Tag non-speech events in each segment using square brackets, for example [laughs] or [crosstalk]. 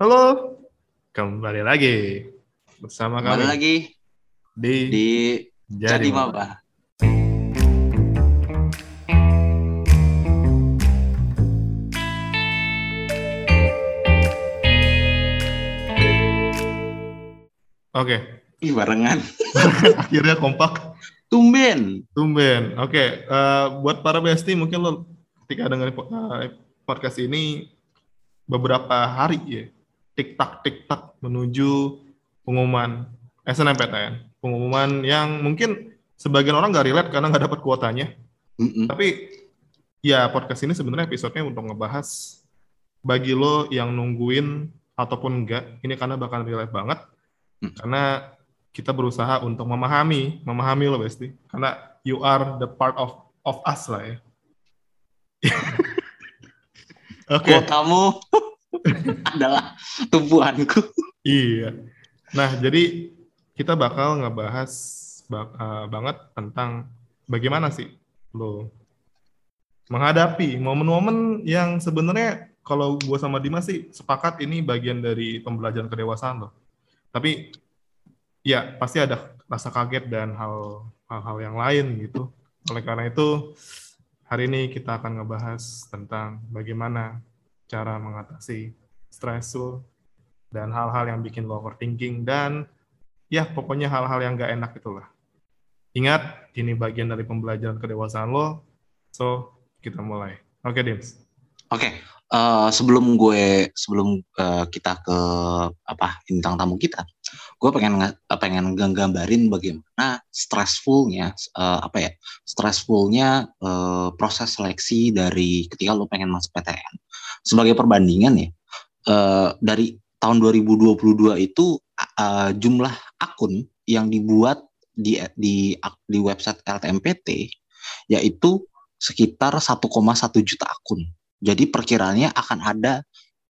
Halo, kembali lagi bersama Kembali kami lagi di, di Jadi Maba. Oke, Ih, barengan. [laughs] akhirnya kompak, Tumben. tumben. Oke, eh, buat para bestie mungkin lo ketika dengerin po- eh, podcast ini beberapa hari ya, tik tak tik tak menuju pengumuman SNMPTN, pengumuman yang mungkin sebagian orang nggak relate karena nggak dapat kuotanya. Mm-mm. Tapi ya podcast ini sebenarnya episodenya untuk ngebahas bagi lo yang nungguin ataupun enggak, ini karena bakal relate banget. Hmm. Karena kita berusaha untuk memahami, memahami lo Besti. Karena you are the part of of us lah ya. Oke, Kuotamu [laughs] [laughs] adalah tumbuhanku. iya. Nah, jadi kita bakal ngebahas ba- eh, banget tentang bagaimana sih lo menghadapi momen-momen yang sebenarnya kalau gue sama Dimas sih sepakat ini bagian dari pembelajaran kedewasaan lo. Tapi ya pasti ada rasa kaget dan hal hal-hal yang lain gitu. Oleh karena itu hari ini kita akan ngebahas tentang bagaimana cara mengatasi stres lo dan hal-hal yang bikin lo overthinking dan ya pokoknya hal-hal yang gak enak itulah. Ingat, ini bagian dari pembelajaran kedewasaan lo. So, kita mulai. Oke, Dims. Oke, eh, sebelum gue sebelum eh, kita ke apa bintang tamu kita, gue pengen nge- pengen nggambarin bagaimana stressfulnya eh, apa ya stressfulnya eh, proses seleksi dari ketika lo pengen masuk PTN. Sebagai perbandingan ya, eh, dari tahun 2022 itu eh, jumlah akun yang dibuat di di di website LTMPT yaitu sekitar 1,1 juta akun. Jadi perkiraannya akan ada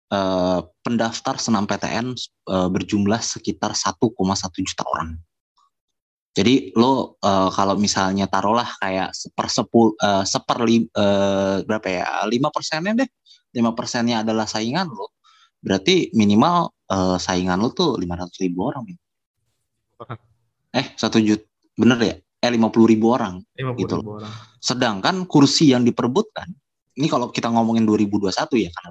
eh, pendaftar senam PTN eh, berjumlah sekitar 1,1 juta orang. Jadi lo eh, kalau misalnya taruhlah kayak seper sepul eh, seper lim- eh, berapa ya lima persennya deh lima persennya adalah saingan lo berarti minimal eh, saingan lo tuh 500 ribu orang eh satu juta bener ya eh 50 ribu orang 50 Gitu. ribu orang. Sedangkan kursi yang diperebutkan, ini kalau kita ngomongin 2021 ya, karena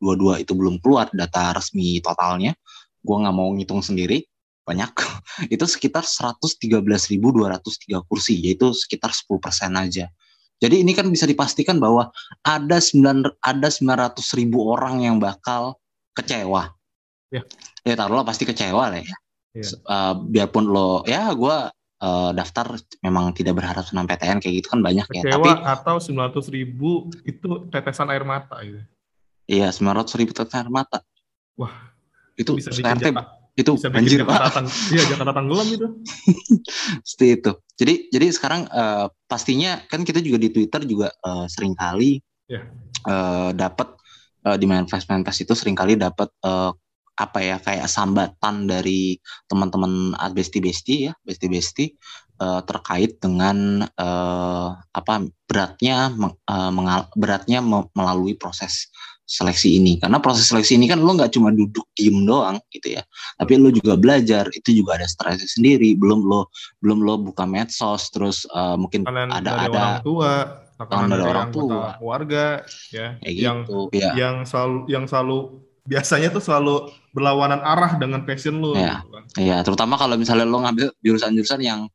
2022 itu belum keluar data resmi totalnya, gua nggak mau ngitung sendiri, banyak. [laughs] itu sekitar 113.203 kursi, yaitu sekitar 10% aja. Jadi ini kan bisa dipastikan bahwa ada 9 ada 900 ribu orang yang bakal kecewa. Ya. Ya taruhlah pasti kecewa lah ya. Iya. S- eh, biarpun lo ya gua eh, daftar memang tidak berharap senam PTN kayak gitu kan banyak ya. Kecewa Tapi atau 900 ribu itu tetesan air mata gitu. iya 900 ribu tetes air mata. Wah, Itu bisa RT itu bisa Jakarta, pak. iya, Jakarta tenggelam itu. [laughs] Seperti itu. Jadi jadi sekarang eh, pastinya kan kita juga di Twitter juga eh, sering kali Ya. eh, dapat eh, di manifest manifest itu sering kali dapat eh, apa ya kayak sambatan dari teman-teman besti besti ya besti besti eh, terkait dengan eh, apa beratnya meng- mengal- beratnya me- melalui proses seleksi ini karena proses seleksi ini kan lo nggak cuma duduk diem doang gitu ya tapi lo juga belajar itu juga ada stresnya sendiri belum lo belum lo buka medsos terus eh, mungkin Tekanan ada ada orang tua, tekanan dari orang tua. keluarga, ya, kayak yang gitu ya yang selalu yang selalu biasanya tuh selalu berlawanan arah dengan passion lo. Ya. gitu kan. Iya, terutama kalau misalnya lo ngambil jurusan-jurusan yang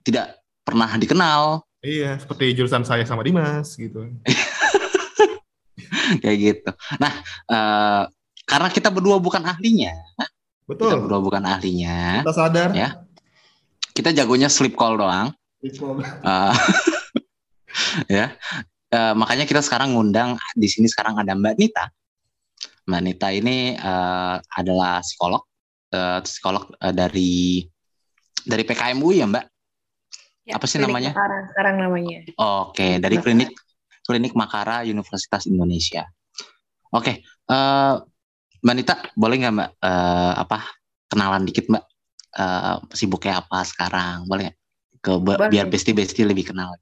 tidak pernah dikenal Iya, seperti jurusan saya sama Dimas gitu. [laughs] [laughs] kayak gitu. Nah, eh, karena kita berdua bukan ahlinya, kita Betul. berdua bukan ahlinya, Kita sadar. Ya. kita jagonya sleep call doang. Betul. Eh, [laughs] ya, Eh, makanya kita sekarang ngundang di sini sekarang ada Mbak Nita. Mbak Nita ini eh, adalah psikolog, eh, psikolog eh, dari dari PKMUI ya Mbak. Ya, Apa sih Klinik namanya? Makara sekarang namanya. Oke, dari Makara. klinik klinik Makara Universitas Indonesia. Oke, eh, Mbak Nita, boleh nggak Mbak eh, apa kenalan dikit Mbak? Eh, sibuknya apa sekarang? Boleh nggak? Ke Boleh. biar besti besti lebih kenal.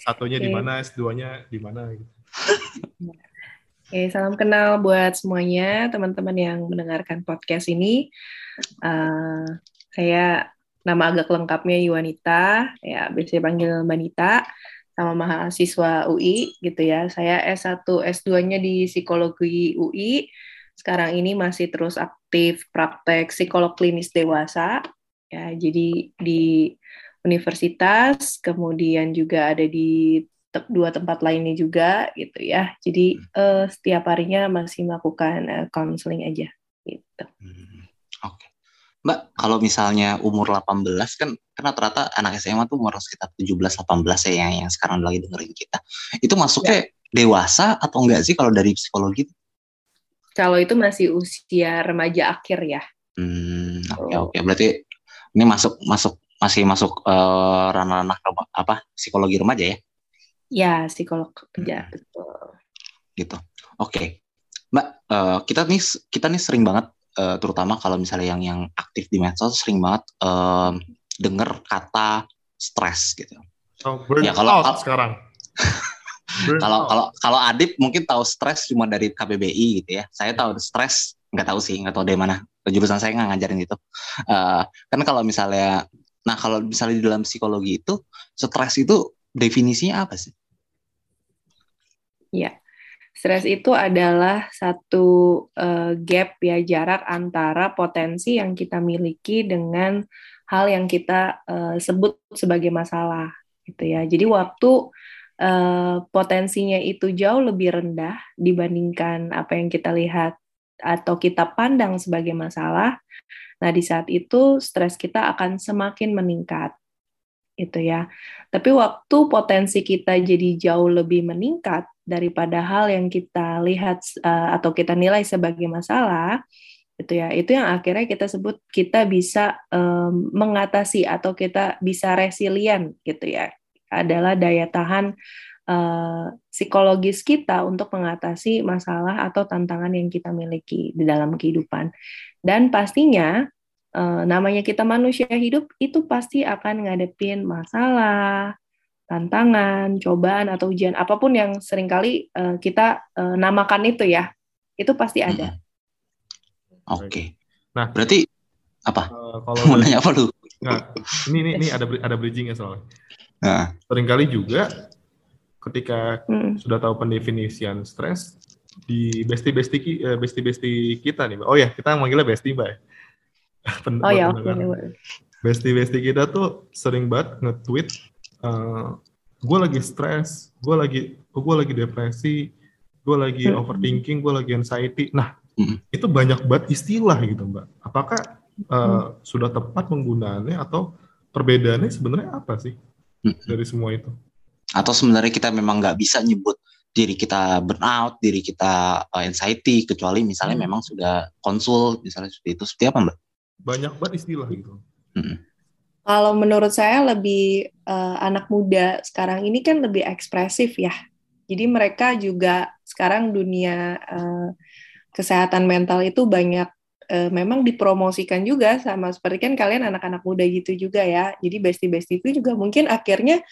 Satunya di Oke. mana, S2-nya di mana gitu. [laughs] Oke, salam kenal buat semuanya, teman-teman yang mendengarkan podcast ini. Uh, saya nama agak lengkapnya Yuanita, ya biasa panggil Mbak Nita, sama mahasiswa UI gitu ya. Saya S1, S2-nya di psikologi UI. Sekarang ini masih terus aktif praktek psikolog klinis dewasa. Ya, jadi di universitas, kemudian juga ada di dua tempat lainnya juga gitu ya. Jadi uh, setiap harinya masih melakukan counseling uh, aja gitu. Hmm, Oke. Okay. Mbak, kalau misalnya umur 18 kan karena rata-rata anak SMA tuh umur sekitar 17 18 ya yang yang sekarang lagi dengerin kita. Itu masuknya ya. dewasa atau enggak sih kalau dari psikologi? Kalau itu masih usia remaja akhir ya. Hmm, oke okay, oke. Okay. Berarti ini masuk masuk masih masuk uh, ranah-ranah apa psikologi remaja ya? Ya, psikolog kerja, hmm. betul. Gitu. Oke. Okay. Mbak, uh, kita nih kita nih sering banget uh, terutama kalau misalnya yang yang aktif di medsos sering banget uh, denger kata stres gitu. Oh, ya kalau out sekarang. [laughs] kalau kalau kalau Adip mungkin tahu stres cuma dari KBBI gitu ya. Saya tahu stres nggak tahu sih, nggak tahu dari mana. Jurusan saya nggak ngajarin itu. Uh, kan kalau misalnya, nah kalau misalnya di dalam psikologi itu stres itu definisinya apa sih? Ya, stres itu adalah satu uh, gap ya jarak antara potensi yang kita miliki dengan hal yang kita uh, sebut sebagai masalah gitu ya. Jadi waktu uh, potensinya itu jauh lebih rendah dibandingkan apa yang kita lihat atau kita pandang sebagai masalah, nah di saat itu stres kita akan semakin meningkat itu ya. Tapi waktu potensi kita jadi jauh lebih meningkat daripada hal yang kita lihat uh, atau kita nilai sebagai masalah, itu ya. Itu yang akhirnya kita sebut kita bisa um, mengatasi atau kita bisa resilient gitu ya. Adalah daya tahan uh, psikologis kita untuk mengatasi masalah atau tantangan yang kita miliki di dalam kehidupan. Dan pastinya uh, namanya kita manusia hidup itu pasti akan ngadepin masalah, tantangan, cobaan atau ujian apa pun yang sering kali uh, kita uh, namakan itu ya, itu pasti ada. Hmm. Oke. Okay. Nah, berarti apa? Uh, kalau mau nanya apa lu? Nah, ini ini, ini ada ada bridgingnya soalnya. Nah. Seringkali juga ketika hmm. sudah tahu pendefinisian stres di bestie bestie bestie bestie kita nih, oh ya kita manggilnya bestie mbak [laughs] oh ya. Okay. Besti-besti kita tuh sering banget nge-tweet, uh, eh, gue lagi stres, gue lagi, gue lagi depresi, gue lagi hmm. overthinking, gue lagi anxiety. Nah, hmm. itu banyak banget istilah gitu, Mbak. Apakah uh, hmm. sudah tepat penggunaannya atau perbedaannya sebenarnya apa sih hmm. dari semua itu? Atau sebenarnya kita memang nggak bisa nyebut diri kita burnout, diri kita uh, anxiety, kecuali misalnya hmm. memang sudah konsul, misalnya seperti itu. Seperti apa, Mbak? banyak banget istilah gitu. Hmm. Kalau menurut saya lebih uh, anak muda sekarang ini kan lebih ekspresif ya. Jadi mereka juga sekarang dunia uh, kesehatan mental itu banyak uh, memang dipromosikan juga sama seperti kan kalian anak-anak muda gitu juga ya. Jadi bestie-bestie itu juga mungkin akhirnya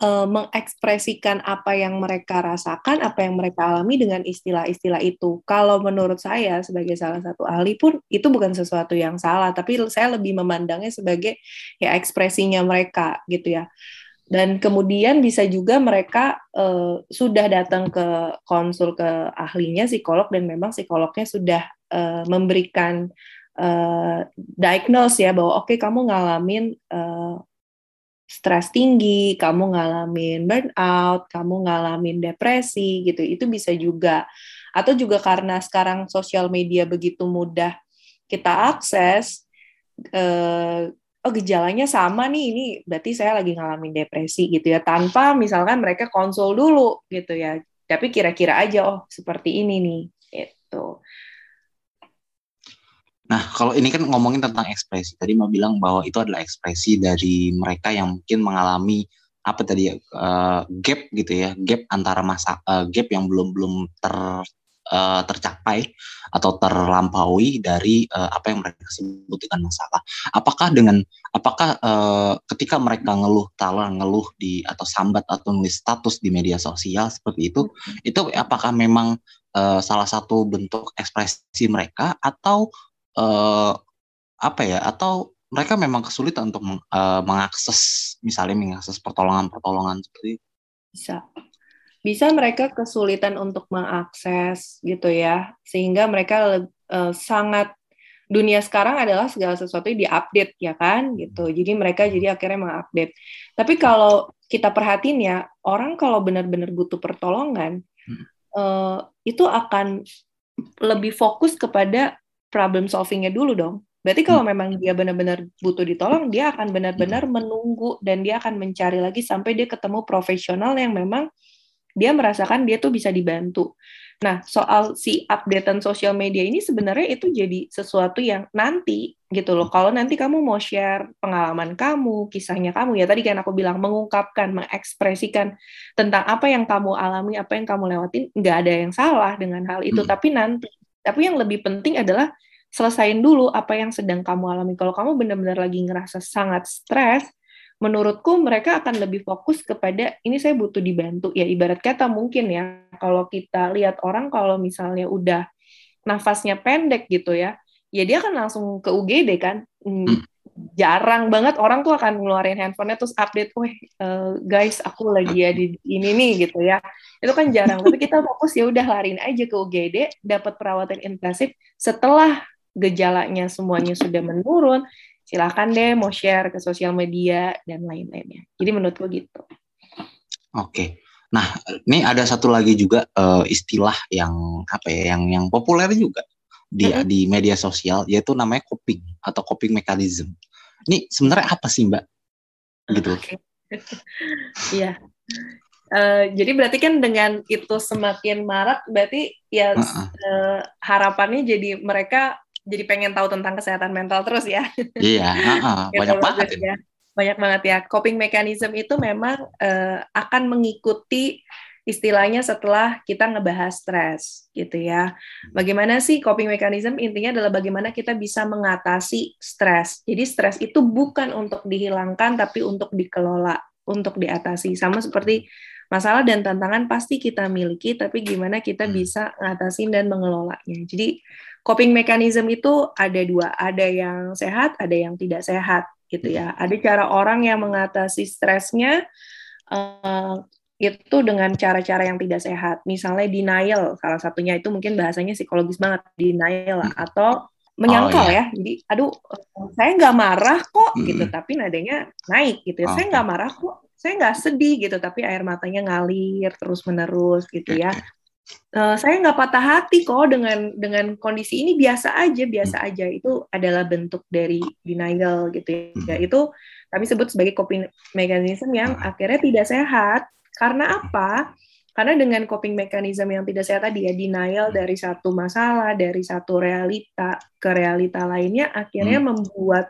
uh, mengekspresikan apa yang mereka rasakan, apa yang mereka alami dengan istilah-istilah itu. Kalau menurut saya sebagai salah satu ahli pun itu bukan sesuatu yang salah, tapi saya lebih memandangnya sebagai ya ekspresinya mereka gitu ya. Dan kemudian bisa juga mereka uh, sudah datang ke konsul ke ahlinya psikolog dan memang psikolognya sudah uh, memberikan uh, diagnose ya bahwa oke okay, kamu ngalamin uh, stres tinggi, kamu ngalamin burnout, kamu ngalamin depresi gitu. Itu bisa juga atau juga karena sekarang sosial media begitu mudah kita akses eh, oh gejalanya sama nih ini berarti saya lagi ngalamin depresi gitu ya tanpa misalkan mereka konsul dulu gitu ya tapi kira-kira aja oh seperti ini nih itu Nah, kalau ini kan ngomongin tentang ekspresi. Tadi mau bilang bahwa itu adalah ekspresi dari mereka yang mungkin mengalami apa tadi ya uh, gap gitu ya, gap antara masa uh, gap yang belum belum ter uh, tercapai atau terlampaui dari uh, apa yang mereka sebut dengan masalah. Apakah dengan apakah uh, ketika mereka ngeluh talar ngeluh di atau sambat atau nulis status di media sosial seperti itu, hmm. itu apakah memang uh, salah satu bentuk ekspresi mereka atau uh, apa ya atau mereka memang kesulitan untuk uh, mengakses misalnya mengakses pertolongan-pertolongan seperti itu. Bisa. Bisa mereka kesulitan untuk mengakses gitu ya, sehingga mereka uh, sangat dunia sekarang adalah segala sesuatu yang diupdate ya kan gitu. Jadi mereka jadi akhirnya mengupdate. Tapi kalau kita perhatiin ya, orang kalau benar-benar butuh pertolongan, hmm. uh, itu akan lebih fokus kepada problem solvingnya dulu dong. Berarti kalau hmm. memang dia benar-benar butuh ditolong, dia akan benar-benar hmm. menunggu dan dia akan mencari lagi sampai dia ketemu profesional yang memang dia merasakan dia tuh bisa dibantu. Nah, soal si updatean sosial media ini sebenarnya itu jadi sesuatu yang nanti gitu loh. Kalau nanti kamu mau share pengalaman kamu, kisahnya kamu, ya tadi kan aku bilang mengungkapkan, mengekspresikan tentang apa yang kamu alami, apa yang kamu lewatin, nggak ada yang salah dengan hal itu. Hmm. Tapi nanti, tapi yang lebih penting adalah selesain dulu apa yang sedang kamu alami. Kalau kamu benar-benar lagi ngerasa sangat stres, menurutku mereka akan lebih fokus kepada ini saya butuh dibantu ya ibarat kata mungkin ya kalau kita lihat orang kalau misalnya udah nafasnya pendek gitu ya ya dia akan langsung ke UGD kan hmm, hmm. Jarang banget orang tuh akan ngeluarin handphonenya terus update, weh uh, guys aku lagi ya di ini nih gitu ya itu kan jarang tapi kita fokus ya udah larin aja ke UGD dapat perawatan intensif setelah gejalanya semuanya sudah menurun silahkan deh mau share ke sosial media dan lain-lainnya. Jadi menurutku gitu. Oke. Nah, ini ada satu lagi juga uh, istilah yang apa ya, yang yang populer juga di mm-hmm. di media sosial yaitu namanya coping atau coping mechanism. Ini sebenarnya apa sih, Mbak? Gitu. [laughs] Iya. uh, jadi berarti kan dengan itu semakin marak berarti ya uh-uh. uh, harapannya jadi mereka jadi pengen tahu tentang kesehatan mental terus ya. [laughs] Iya, uh, uh, banyak banget ya. Banyak banget ya. Coping mechanism itu memang uh, akan mengikuti istilahnya setelah kita ngebahas stres gitu ya. Bagaimana sih coping mechanism intinya adalah bagaimana kita bisa mengatasi stres. Jadi stres itu bukan untuk dihilangkan tapi untuk dikelola, untuk diatasi. Sama seperti masalah dan tantangan pasti kita miliki tapi gimana kita hmm. bisa ngatasin dan mengelolanya. Jadi coping mechanism itu ada dua, ada yang sehat, ada yang tidak sehat gitu ya. Ada cara orang yang mengatasi stresnya uh, itu dengan cara-cara yang tidak sehat. Misalnya denial, salah satunya itu mungkin bahasanya psikologis banget, denial lah. atau menyangkal oh, iya. ya. Jadi, aduh, saya nggak marah kok hmm. gitu, tapi nadanya naik gitu. Ya. Oh, saya nggak marah kok, saya nggak sedih gitu, tapi air matanya ngalir terus menerus gitu ya uh, saya nggak patah hati kok dengan dengan kondisi ini biasa aja biasa hmm. aja itu adalah bentuk dari denial gitu ya hmm. itu kami sebut sebagai coping mechanism yang hmm. akhirnya tidak sehat karena apa karena dengan coping mechanism yang tidak sehat tadi ya denial dari satu masalah dari satu realita ke realita lainnya akhirnya hmm. membuat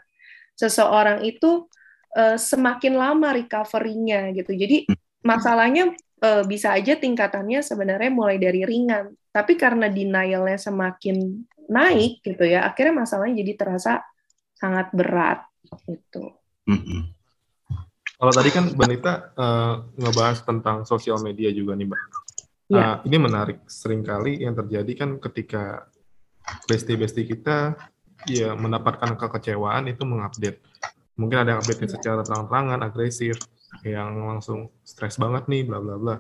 seseorang itu uh, semakin lama recovery-nya gitu jadi masalahnya uh, bisa aja tingkatannya sebenarnya mulai dari ringan, tapi karena denialnya semakin naik gitu ya, akhirnya masalahnya jadi terasa sangat berat gitu. Mm-hmm. Kalau tadi kan Banita uh, ngebahas tentang sosial media juga nih, Mbak. Ya. Uh, ini menarik. Seringkali yang terjadi kan ketika bestie-bestie kita ya mendapatkan kekecewaan itu mengupdate. Mungkin ada yang update secara terang-terangan, agresif, yang langsung stres banget nih, bla bla bla.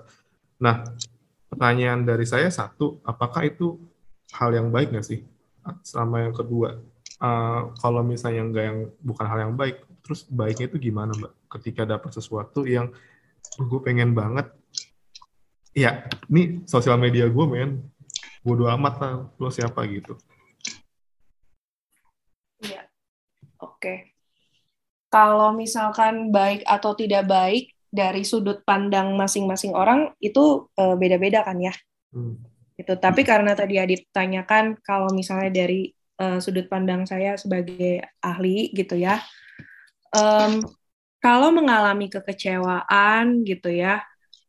Nah, pertanyaan dari saya satu, apakah itu hal yang baik nggak sih? Sama yang kedua, uh, kalau misalnya nggak yang bukan hal yang baik, terus baiknya itu gimana mbak? Ketika dapat sesuatu yang gue pengen banget, ya ini sosial media gue men, bodo amat lah, lo siapa gitu. Iya, oke. Okay kalau misalkan baik atau tidak baik dari sudut pandang masing-masing orang itu uh, beda-beda kan ya. Hmm. Itu tapi karena tadi Adit tanyakan kalau misalnya dari uh, sudut pandang saya sebagai ahli gitu ya. Um, kalau mengalami kekecewaan gitu ya,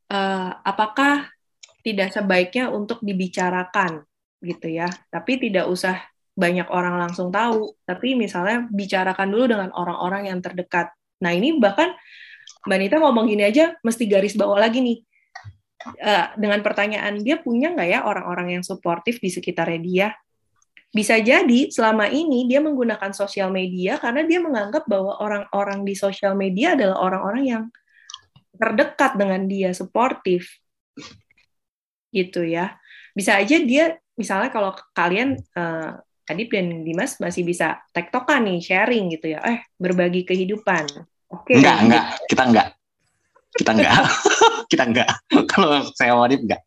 uh, apakah tidak sebaiknya untuk dibicarakan gitu ya, tapi tidak usah banyak orang langsung tahu, tapi misalnya bicarakan dulu dengan orang-orang yang terdekat. Nah ini bahkan Mbak Nita ngomong gini aja, mesti garis bawah lagi nih. uh, dengan pertanyaan dia punya nggak ya orang-orang yang suportif di sekitarnya dia bisa jadi selama ini dia menggunakan sosial media karena dia menganggap bahwa orang-orang di sosial media adalah orang-orang yang terdekat dengan dia, suportif. Gitu ya. Bisa aja dia misalnya kalau kalian uh, Adip dan Dimas masih bisa tektokan nih, sharing gitu ya. Eh, berbagi kehidupan. Oke. Okay, enggak, enggak. Kita enggak. Kita enggak. [laughs] kita enggak. kalau saya Adip enggak.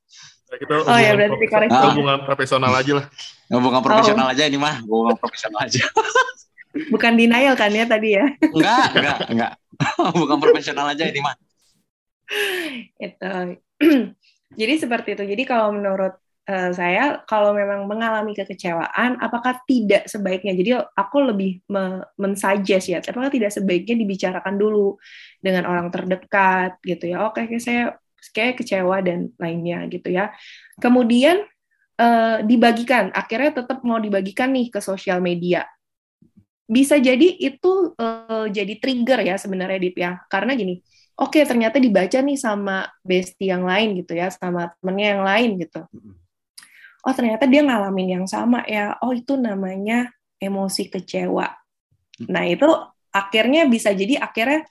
Kita oh ya berarti dikoreksi. Hubungan profesional aja lah. Hubungan profesional oh. aja ini mah, hubungan profesional aja. [laughs] Bukan denial kan ya tadi ya? Enggak, enggak, enggak. [laughs] Bukan profesional aja ini mah. Itu. [clears throat] Jadi seperti itu. Jadi kalau menurut uh, saya kalau memang mengalami kekecewaan apakah tidak sebaiknya jadi aku lebih me mensuggest ya apakah tidak sebaiknya dibicarakan dulu dengan orang terdekat gitu ya oke okay, saya kayak kecewa dan lainnya gitu ya. Kemudian uh, dibagikan, akhirnya tetap mau dibagikan nih ke sosial media. Bisa jadi itu uh, jadi trigger ya sebenarnya Dip ya. Karena gini, oke okay, ternyata dibaca nih sama bestie yang lain gitu ya, sama temennya yang lain gitu. Oh ternyata dia ngalamin yang sama ya. Oh itu namanya emosi kecewa. Nah itu akhirnya bisa jadi akhirnya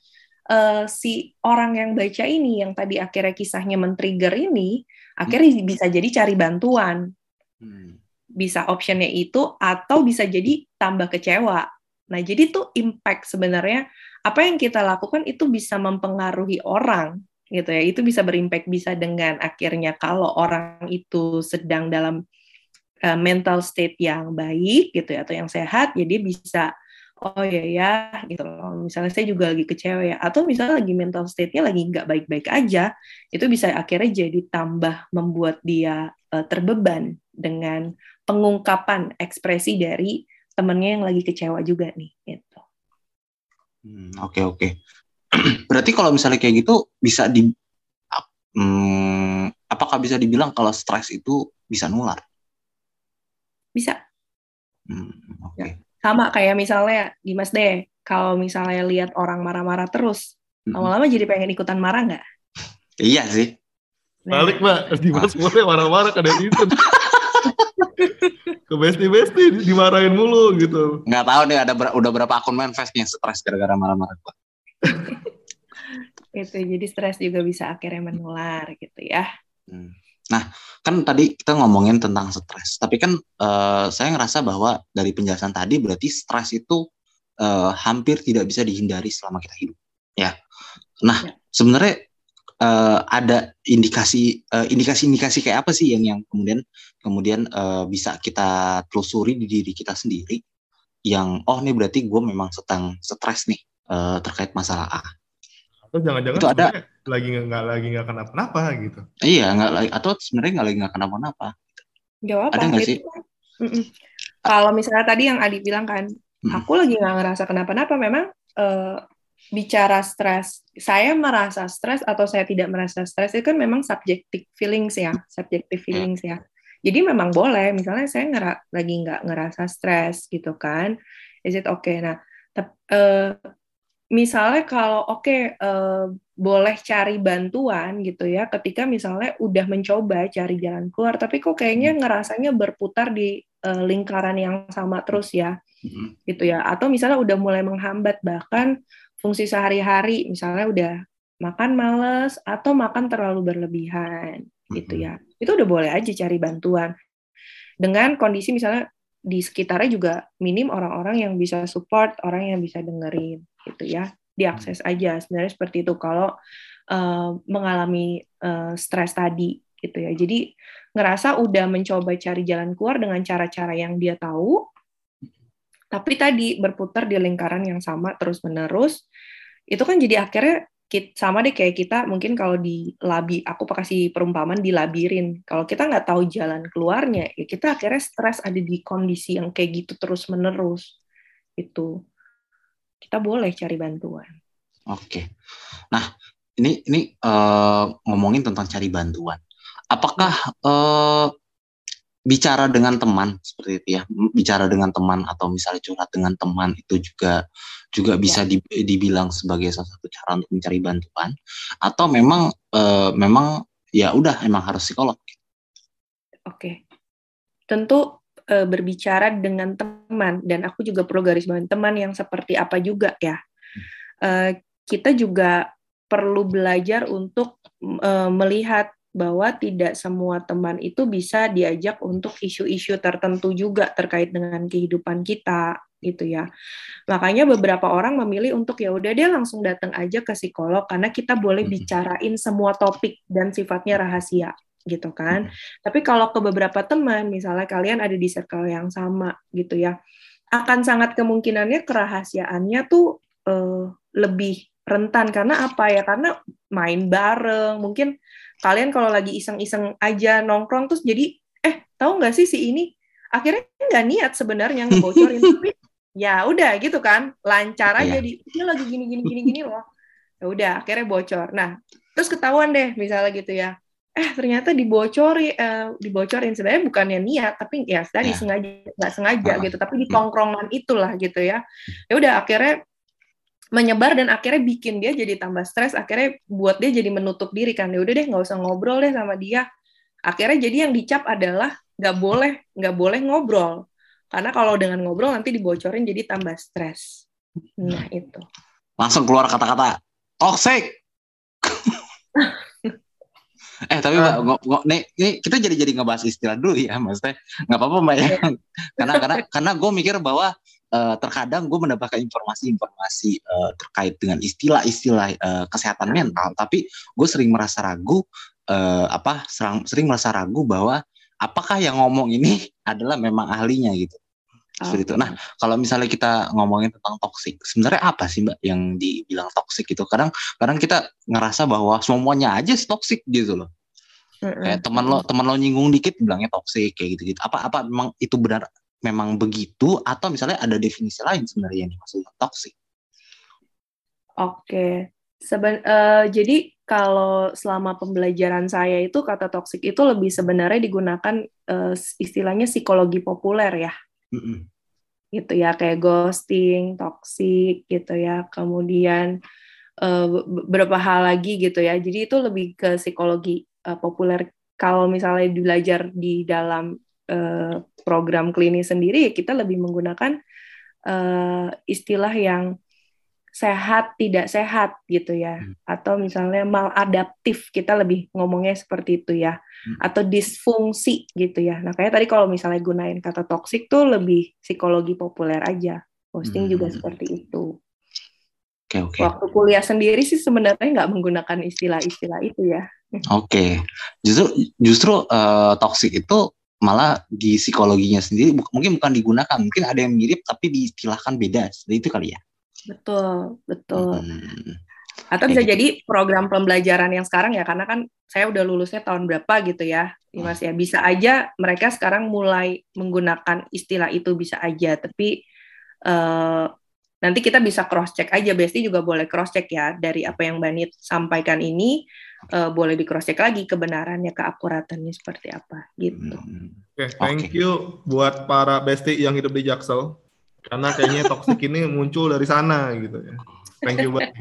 uh, si orang yang baca ini yang tadi akhirnya kisahnya men-trigger ini akhirnya hmm. bisa jadi cari bantuan. Hmm. Bisa optionnya itu atau bisa jadi tambah kecewa. Nah, jadi tuh impact sebenarnya apa yang kita lakukan itu bisa mempengaruhi orang gitu ya. Itu bisa berimpact bisa dengan akhirnya kalau orang itu sedang dalam uh, mental state yang baik gitu ya atau yang sehat, jadi bisa oh ya ya gitu loh misalnya saya juga lagi kecewa ya atau misalnya lagi mental state-nya lagi nggak baik-baik aja itu bisa akhirnya jadi tambah membuat dia uh, terbeban dengan pengungkapan ekspresi dari temennya yang lagi kecewa juga nih gitu. Hmm, oke okay, oke. Okay. [clears throat] Berarti kalau misalnya kayak gitu bisa di hmm, apakah bisa dibilang kalau stres itu bisa nular? Bisa. Hmm, oke. Okay. Ya sama kayak misalnya Dimas deh kalau misalnya lihat orang marah-marah terus lama-lama jadi pengen ikutan marah nggak? Iya sih. Nah. balik mbak. Dimas boleh marah-marah ke itu ke besti besti dimarahin mulu gitu. Nggak tahu deh ada ber udah berapa akun manifestnya stres gara-gara marah-marah gua itu jadi stres juga bisa akhirnya menular gitu ya. Hmm. Nah, kan tadi kita ngomongin tentang stres, tapi kan uh, saya ngerasa bahwa dari penjelasan tadi berarti stres itu uh, hampir tidak bisa dihindari selama kita hidup. Ya. Nah, ya. sebenarnya uh, ada indikasi uh, indikasi-indikasi kayak apa sih yang yang kemudian kemudian uh, bisa kita telusuri di diri kita sendiri yang oh ini berarti gue memang sedang stres nih uh, terkait masalah A atau jangan-jangan itu ada lagi nggak lagi nggak kenapa-napa gitu. Iya nggak lagi atau sebenarnya nggak lagi nggak kenapa-napa. Jawab ada nggak sih? kalau misalnya tadi yang Adi bilang kan hmm. aku lagi nggak ngerasa kenapa-napa memang uh, bicara stres saya merasa stres atau saya tidak merasa stres itu kan memang subjective feelings ya subjective hmm. feelings ya. Jadi memang boleh misalnya saya ngera lagi nggak ngerasa stres gitu kan is it okay? Nah uh, misalnya kalau oke okay, uh, eh, boleh cari bantuan gitu ya ketika misalnya udah mencoba cari jalan keluar tapi kok kayaknya hmm. ngerasanya berputar di uh, lingkaran yang sama terus ya hmm. gitu ya atau misalnya udah mulai menghambat bahkan fungsi sehari-hari misalnya udah makan males atau makan terlalu berlebihan gitu ya hmm. itu udah boleh aja cari bantuan dengan kondisi misalnya di sekitarnya juga minim orang-orang yang bisa support orang yang bisa dengerin gitu ya diakses hmm. aja. Sebenarnya seperti itu. Kalau uh, mengalami uh, stres tadi gitu ya. Jadi ngerasa udah mencoba cari jalan keluar dengan cara-cara yang dia tahu tapi tadi berputar di lingkaran yang sama terus menerus itu kan jadi akhirnya sama deh kayak kita mungkin kalau di labi aku kasih perumpamaan di labirin. Kalau kita nggak tahu jalan keluarnya ya kita akhirnya stres ada di kondisi yang kayak gitu terus menerus itu kita boleh cari bantuan. Oke. Nah, ini ini uh, ngomongin tentang cari bantuan. Apakah uh, bicara dengan teman seperti itu ya, bicara dengan teman atau misalnya curhat dengan teman itu juga juga bisa ya. dibilang sebagai salah satu cara untuk mencari bantuan atau memang uh, memang ya udah emang harus psikolog. Oke. Tentu e, berbicara dengan teman dan aku juga perlu garis bawahi teman yang seperti apa juga ya. E, kita juga perlu belajar untuk e, melihat bahwa tidak semua teman itu bisa diajak untuk isu-isu tertentu juga terkait dengan kehidupan kita gitu ya. Makanya beberapa orang memilih untuk ya udah dia langsung datang aja ke psikolog karena kita boleh bicarain semua topik dan sifatnya rahasia gitu kan. Tapi kalau ke beberapa teman misalnya kalian ada di circle yang sama gitu ya, akan sangat kemungkinannya kerahasiaannya tuh uh, lebih rentan. Karena apa ya? Karena main bareng, mungkin kalian kalau lagi iseng-iseng aja nongkrong terus jadi eh tahu nggak sih si ini? Akhirnya nggak niat sebenarnya ngebocorin. [laughs] Tapi ya udah gitu kan. Lancar aja yeah. di dia lagi gini gini gini gini loh. Ya udah akhirnya bocor. Nah terus ketahuan deh misalnya gitu ya eh ternyata dibocori eh, dibocorin. Sebenarnya bukannya niat tapi ya tadi yeah. sengaja nggak sengaja uh, gitu. Tapi di tongkrongan itulah gitu ya. Ya udah akhirnya menyebar dan akhirnya bikin dia jadi tambah stres. Akhirnya buat dia jadi menutup diri kan. Ya udah deh nggak usah ngobrol deh sama dia. Akhirnya jadi yang dicap adalah nggak boleh nggak boleh ngobrol. Karena kalau dengan ngobrol nanti dibocorin jadi tambah stres. Nah itu. Langsung keluar kata-kata toxic [laughs] eh tapi mbak uh. Ng nih, nih kita jadi jadi ngebahas istilah dulu ya maksudnya nggak apa-apa mbak ya iya. [laughs] karena karena karena gue mikir bahwa uh, terkadang gue mendapatkan informasi-informasi uh, terkait dengan istilah-istilah uh, kesehatan mental, tapi gue sering merasa ragu, uh, apa sering, sering merasa ragu bahwa apakah yang ngomong ini [laughs] adalah memang ahlinya gitu. Seperti itu. Nah, kalau misalnya kita ngomongin tentang toksik, sebenarnya apa sih mbak yang dibilang toksik itu? Kadang, kadang kita ngerasa bahwa semuanya aja toksik gitu loh. Kayak teman lo, teman lo nyinggung dikit bilangnya toksik kayak gitu gitu. Apa apa memang itu benar memang begitu atau misalnya ada definisi lain sebenarnya yang dimaksud toxic? Oke, Seben, uh, jadi kalau selama pembelajaran saya itu kata toxic itu lebih sebenarnya digunakan uh, istilahnya psikologi populer ya. Gitu ya kayak ghosting, toxic gitu ya, kemudian uh, beberapa hal lagi gitu ya. Jadi itu lebih ke psikologi uh, populer. Kalau misalnya belajar di dalam uh, program klinis sendiri kita lebih menggunakan istilah yang sehat tidak sehat gitu ya hmm. atau misalnya maladaptif kita lebih ngomongnya seperti itu ya hmm. atau disfungsi gitu ya nah kayak tadi kalau misalnya gunain kata toksik tuh lebih psikologi populer aja posting hmm. juga seperti itu okay, okay. waktu kuliah sendiri sih sebenarnya nggak menggunakan istilah-istilah itu ya oke okay. justru justru uh, toksik itu malah di psikologinya sendiri mungkin bukan digunakan mungkin ada yang mirip tapi diistilahkan beda itu kali ya betul betul hmm. atau bisa gitu. jadi program pembelajaran yang sekarang ya karena kan saya udah lulusnya tahun berapa gitu ya Mas ya bisa aja mereka sekarang mulai menggunakan istilah itu bisa aja tapi uh, nanti kita bisa cross check aja Besti juga boleh cross check ya dari apa yang Banit sampaikan ini uh, boleh di cross check lagi kebenarannya keakuratannya seperti apa gitu. Hmm. Oke, okay, thank okay. you buat para Besti yang hidup di Jaksel karena kayaknya toxic ini muncul dari sana gitu ya. Thank you buat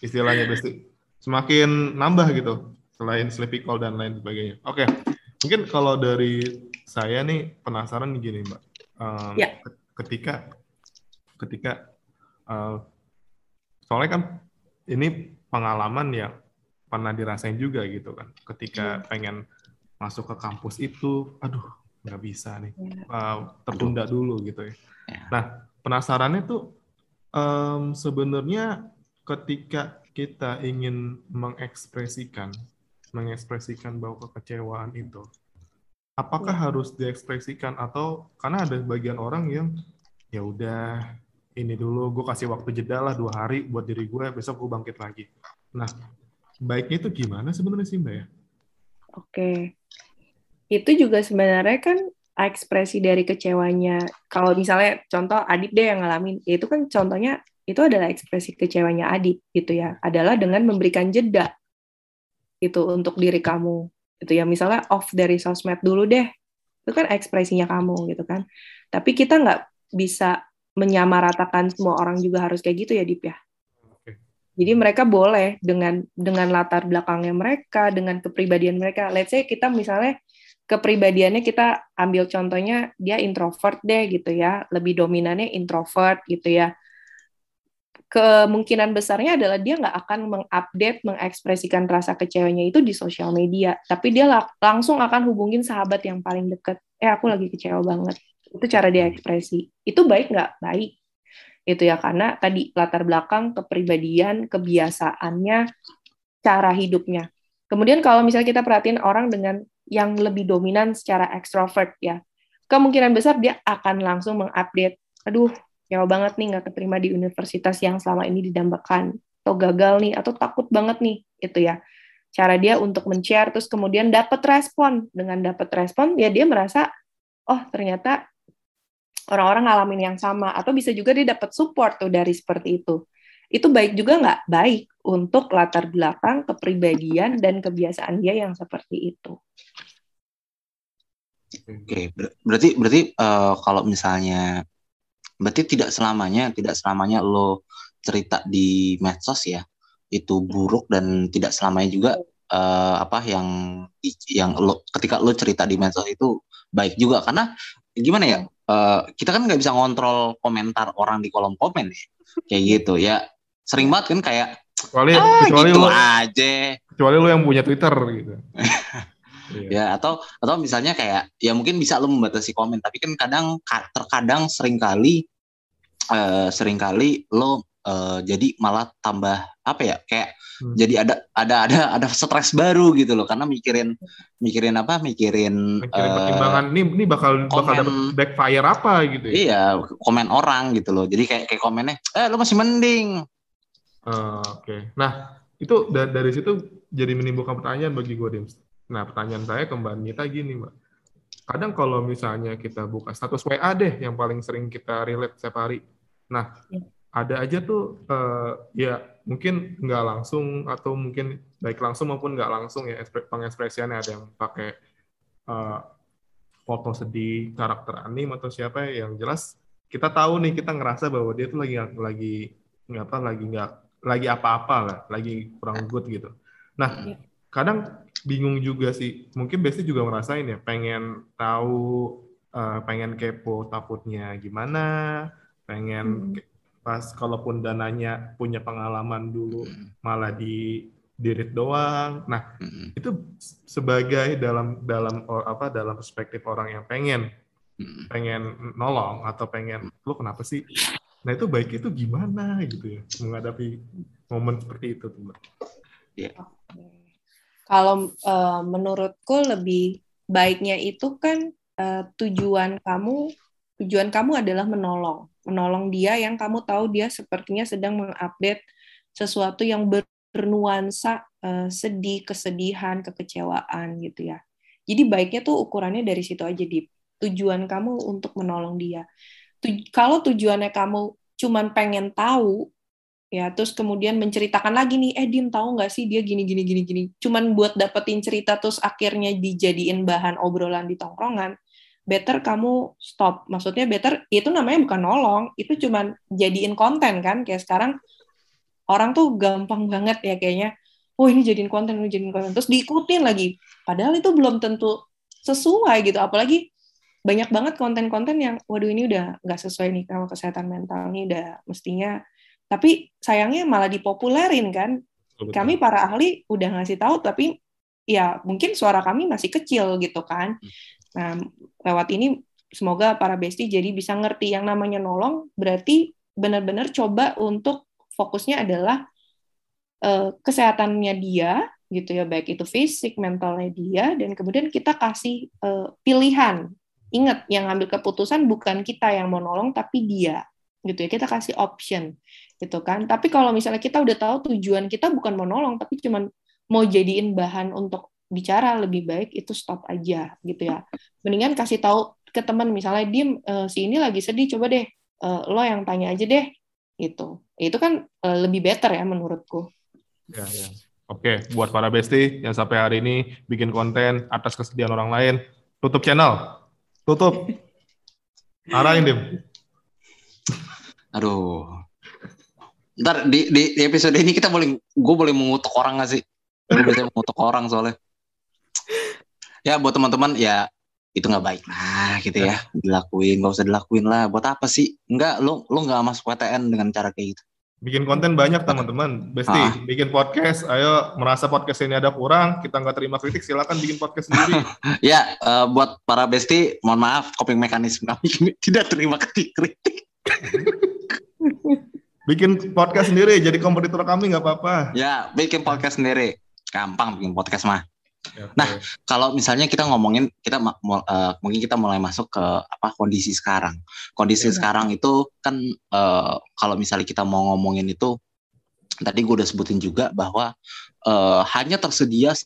istilahnya Besti. Semakin nambah gitu selain sleepy call dan lain sebagainya. Oke, okay. mungkin kalau dari saya nih penasaran gini Mbak. Um, ya. Ketika ketika uh, soalnya kan ini pengalaman yang pernah dirasain juga gitu kan ketika hmm. pengen masuk ke kampus itu aduh nggak bisa nih. Uh, tertunda dulu gitu ya. ya nah penasarannya tuh um, sebenarnya ketika kita ingin mengekspresikan mengekspresikan bahwa kekecewaan itu apakah ya. harus diekspresikan? Atau karena ada bagian orang yang ya udah ini dulu gue kasih waktu jeda lah dua hari buat diri gue besok gue bangkit lagi. Nah baiknya itu gimana sebenarnya sih mbak ya? Oke itu juga sebenarnya kan ekspresi dari kecewanya. Kalau misalnya contoh Adit deh yang ngalamin. Ya itu kan contohnya itu adalah ekspresi kecewanya Adit gitu ya. Adalah dengan memberikan jeda itu untuk diri kamu itu ya. Misalnya off dari sosmed dulu deh. Itu kan ekspresinya kamu gitu kan. Tapi kita nggak bisa menyamaratakan semua orang juga harus kayak gitu ya Dip ya. Jadi mereka boleh dengan dengan latar belakangnya mereka, dengan kepribadian mereka. Let's say kita misalnya kepribadiannya kita ambil contohnya dia introvert deh gitu ya, lebih dominannya introvert gitu ya. Kemungkinan besarnya adalah dia nggak akan mengupdate, mengekspresikan rasa kecewanya itu di sosial media, tapi dia langsung akan hubungin sahabat yang paling deket. Eh aku lagi kecewa banget. Itu cara dia ekspresi. Itu baik nggak? Baik gitu ya karena tadi latar belakang kepribadian kebiasaannya cara hidupnya kemudian kalau misalnya kita perhatiin orang dengan yang lebih dominan secara ekstrovert ya. Kemungkinan besar dia akan langsung mengupdate aduh jauh banget nih nggak keterima di universitas yang selama ini didambakan atau gagal nih atau takut banget nih itu ya. Cara dia untuk men-share terus kemudian dapat respon. Dengan dapat respon ya dia merasa oh ternyata orang-orang ngalamin yang sama atau bisa juga dia dapat support tuh dari seperti itu itu baik juga nggak baik untuk latar belakang kepribadian dan kebiasaan dia yang seperti itu. Oke ber berarti berarti uh, kalau misalnya berarti tidak selamanya tidak selamanya lo cerita di medsos ya itu buruk dan tidak selamanya juga uh, apa yang yang lo ketika lo cerita di medsos itu baik juga. Karena gimana ya uh, kita kan nggak bisa ngontrol komentar orang di kolom komen ya kayak gitu ya sering banget kan kayak kecuali ah, kecuali gitu lu aja. kecuali lu yang punya twitter gitu. [laughs] Ya atau atau misalnya kayak ya mungkin bisa lo membatasi komen tapi kan kadang terkadang sering kali uh, sering kali lo uh, jadi malah tambah apa ya kayak hmm. jadi ada ada ada ada stres baru gitu loh karena mikirin mikirin apa mikirin, mikirin uh, pertimbangan. Ini ini bakal komen, bakal dapat backfire apa gitu ya? iya komen orang gitu loh. Jadi kayak kayak komennya eh lo masih mending uh, oke. Okay. nah itu dari, dari situ jadi menimbulkan pertanyaan bagi gue Dims. Nah pertanyaan saya ke Mbak Nita gini Mbak. Kadang kalau misalnya kita buka status WA deh yang paling sering kita relate setiap hari. Nah ya ada aja tuh uh, ya mungkin nggak langsung atau mungkin baik langsung maupun nggak langsung ya pengekspresiannya. Ada yang pakai uh, foto sedih karakter anim atau siapa ya, yang jelas kita tahu nih kita ngerasa bahwa dia tuh lagi lagi nggak apa lagi nggak lagi apa-apa lah lagi kurang good gitu nah iya. kadang bingung juga sih mungkin Besti juga ngerasain ya pengen tahu uh, pengen kepo takutnya gimana pengen hmm pas kalaupun dananya punya pengalaman dulu hmm. malah di dirit doang. Nah, hmm. itu sebagai dalam dalam apa dalam perspektif orang yang pengen hmm. pengen nolong atau pengen lu kenapa sih? Nah, itu baik itu gimana gitu ya menghadapi momen seperti itu tuh, Yeah. Kalau uh, menurutku lebih baiknya itu kan uh, tujuan kamu tujuan kamu adalah menolong menolong dia yang kamu tahu dia sepertinya sedang mengupdate sesuatu yang bernuansa uh, sedih, kesedihan, kekecewaan gitu ya. Jadi baiknya tuh ukurannya dari situ aja di tujuan kamu untuk menolong dia. Tuj kalau tujuannya kamu cuman pengen tahu ya terus kemudian menceritakan lagi nih eh Dim tahu nggak sih dia gini gini gini gini cuman buat dapetin cerita terus akhirnya dijadiin bahan obrolan di tongkrongan better kamu stop. Maksudnya better itu namanya bukan nolong, itu cuman jadiin konten kan. Kayak sekarang orang tuh gampang banget ya kayaknya, oh ini jadiin konten, ini jadiin konten. Terus diikutin lagi. Padahal itu belum tentu sesuai gitu. Apalagi banyak banget konten-konten yang, waduh ini udah nggak sesuai nih sama kesehatan mental ini udah mestinya. Tapi sayangnya malah dipopulerin kan. Betul. Kami para ahli udah ngasih tahu, tapi ya mungkin suara kami masih kecil gitu kan. Hmm. Nah, lewat ini semoga para besti jadi bisa ngerti yang namanya nolong berarti benar-benar coba untuk fokusnya adalah uh, kesehatannya dia gitu ya baik itu fisik mentalnya dia dan kemudian kita kasih uh, pilihan ingat yang ambil keputusan bukan kita yang mau nolong tapi dia gitu ya kita kasih option gitu kan tapi kalau misalnya kita udah tahu tujuan kita bukan mau nolong tapi cuman mau jadiin bahan untuk bicara lebih baik itu stop aja gitu ya. Mendingan kasih tahu ke teman misalnya dia uh, si ini lagi sedih coba deh uh, lo yang tanya aja deh gitu. Itu kan uh, lebih better ya menurutku. Ya ya. Oke, buat para bestie yang sampai hari ini bikin konten atas kesedihan orang lain, tutup channel. Tutup. Arahin, Dim. Aduh. ntar di, di, di episode ini kita boleh gue boleh mengutuk orang gak sih gue biasanya mengutuk orang soalnya ya buat teman-teman ya itu nggak baik lah gitu ya dilakuin nggak usah dilakuin lah buat apa sih nggak lo lo nggak masuk PTN dengan cara kayak gitu bikin konten banyak teman-teman. Besti ah. bikin podcast. Ayo merasa podcast ini ada kurang kita nggak terima kritik silakan bikin podcast sendiri. [laughs] Ya uh, buat para Besti mohon maaf coping mekanisme kami [laughs] tidak terima kritik. [laughs] Bikin podcast sendiri jadi kompetitor kami nggak apa-apa. Ya bikin podcast sendiri. Gampang bikin podcast mah Okay. Nah, kalau misalnya kita ngomongin kita uh, mungkin kita mulai masuk ke apa kondisi sekarang. Kondisi yeah. sekarang itu kan uh, kalau misalnya kita mau ngomongin itu tadi gue udah sebutin juga bahwa uh, hanya tersedia 10%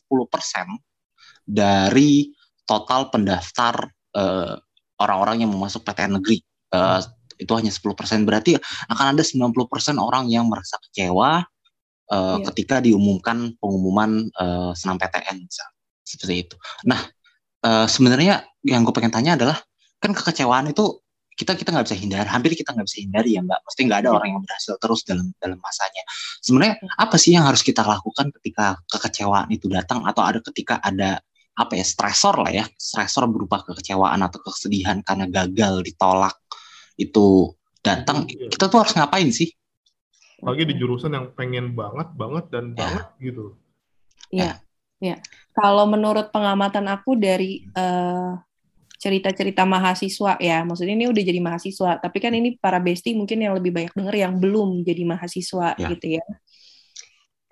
dari total pendaftar orang orang-orang yang mau masuk PTN negeri. Uh, itu hanya 10% berarti akan ada 90% orang yang merasa kecewa uh, yeah. ketika diumumkan pengumuman uh, senam PTN misal. seperti itu. Nah uh, sebenarnya yang gue pengen tanya adalah kan kekecewaan itu kita kita nggak bisa hindari, hampir kita nggak bisa hindari ya mbak. Pasti nggak ada yeah. orang yang berhasil terus dalam dalam masanya. Sebenarnya iya. apa sih yang harus kita lakukan ketika kekecewaan itu datang atau ada ketika ada apa ya stresor lah ya, stresor berupa kekecewaan atau kesedihan karena gagal ditolak itu datang, yeah. kita tuh harus ngapain sih? Lagi di jurusan yang pengen banget banget dan ya. banget gitu Iya, ya. Kalau menurut pengamatan aku dari uh, cerita-cerita mahasiswa ya, maksudnya ini udah jadi mahasiswa, tapi kan ini para besti mungkin yang lebih banyak denger yang belum jadi mahasiswa ya. gitu ya.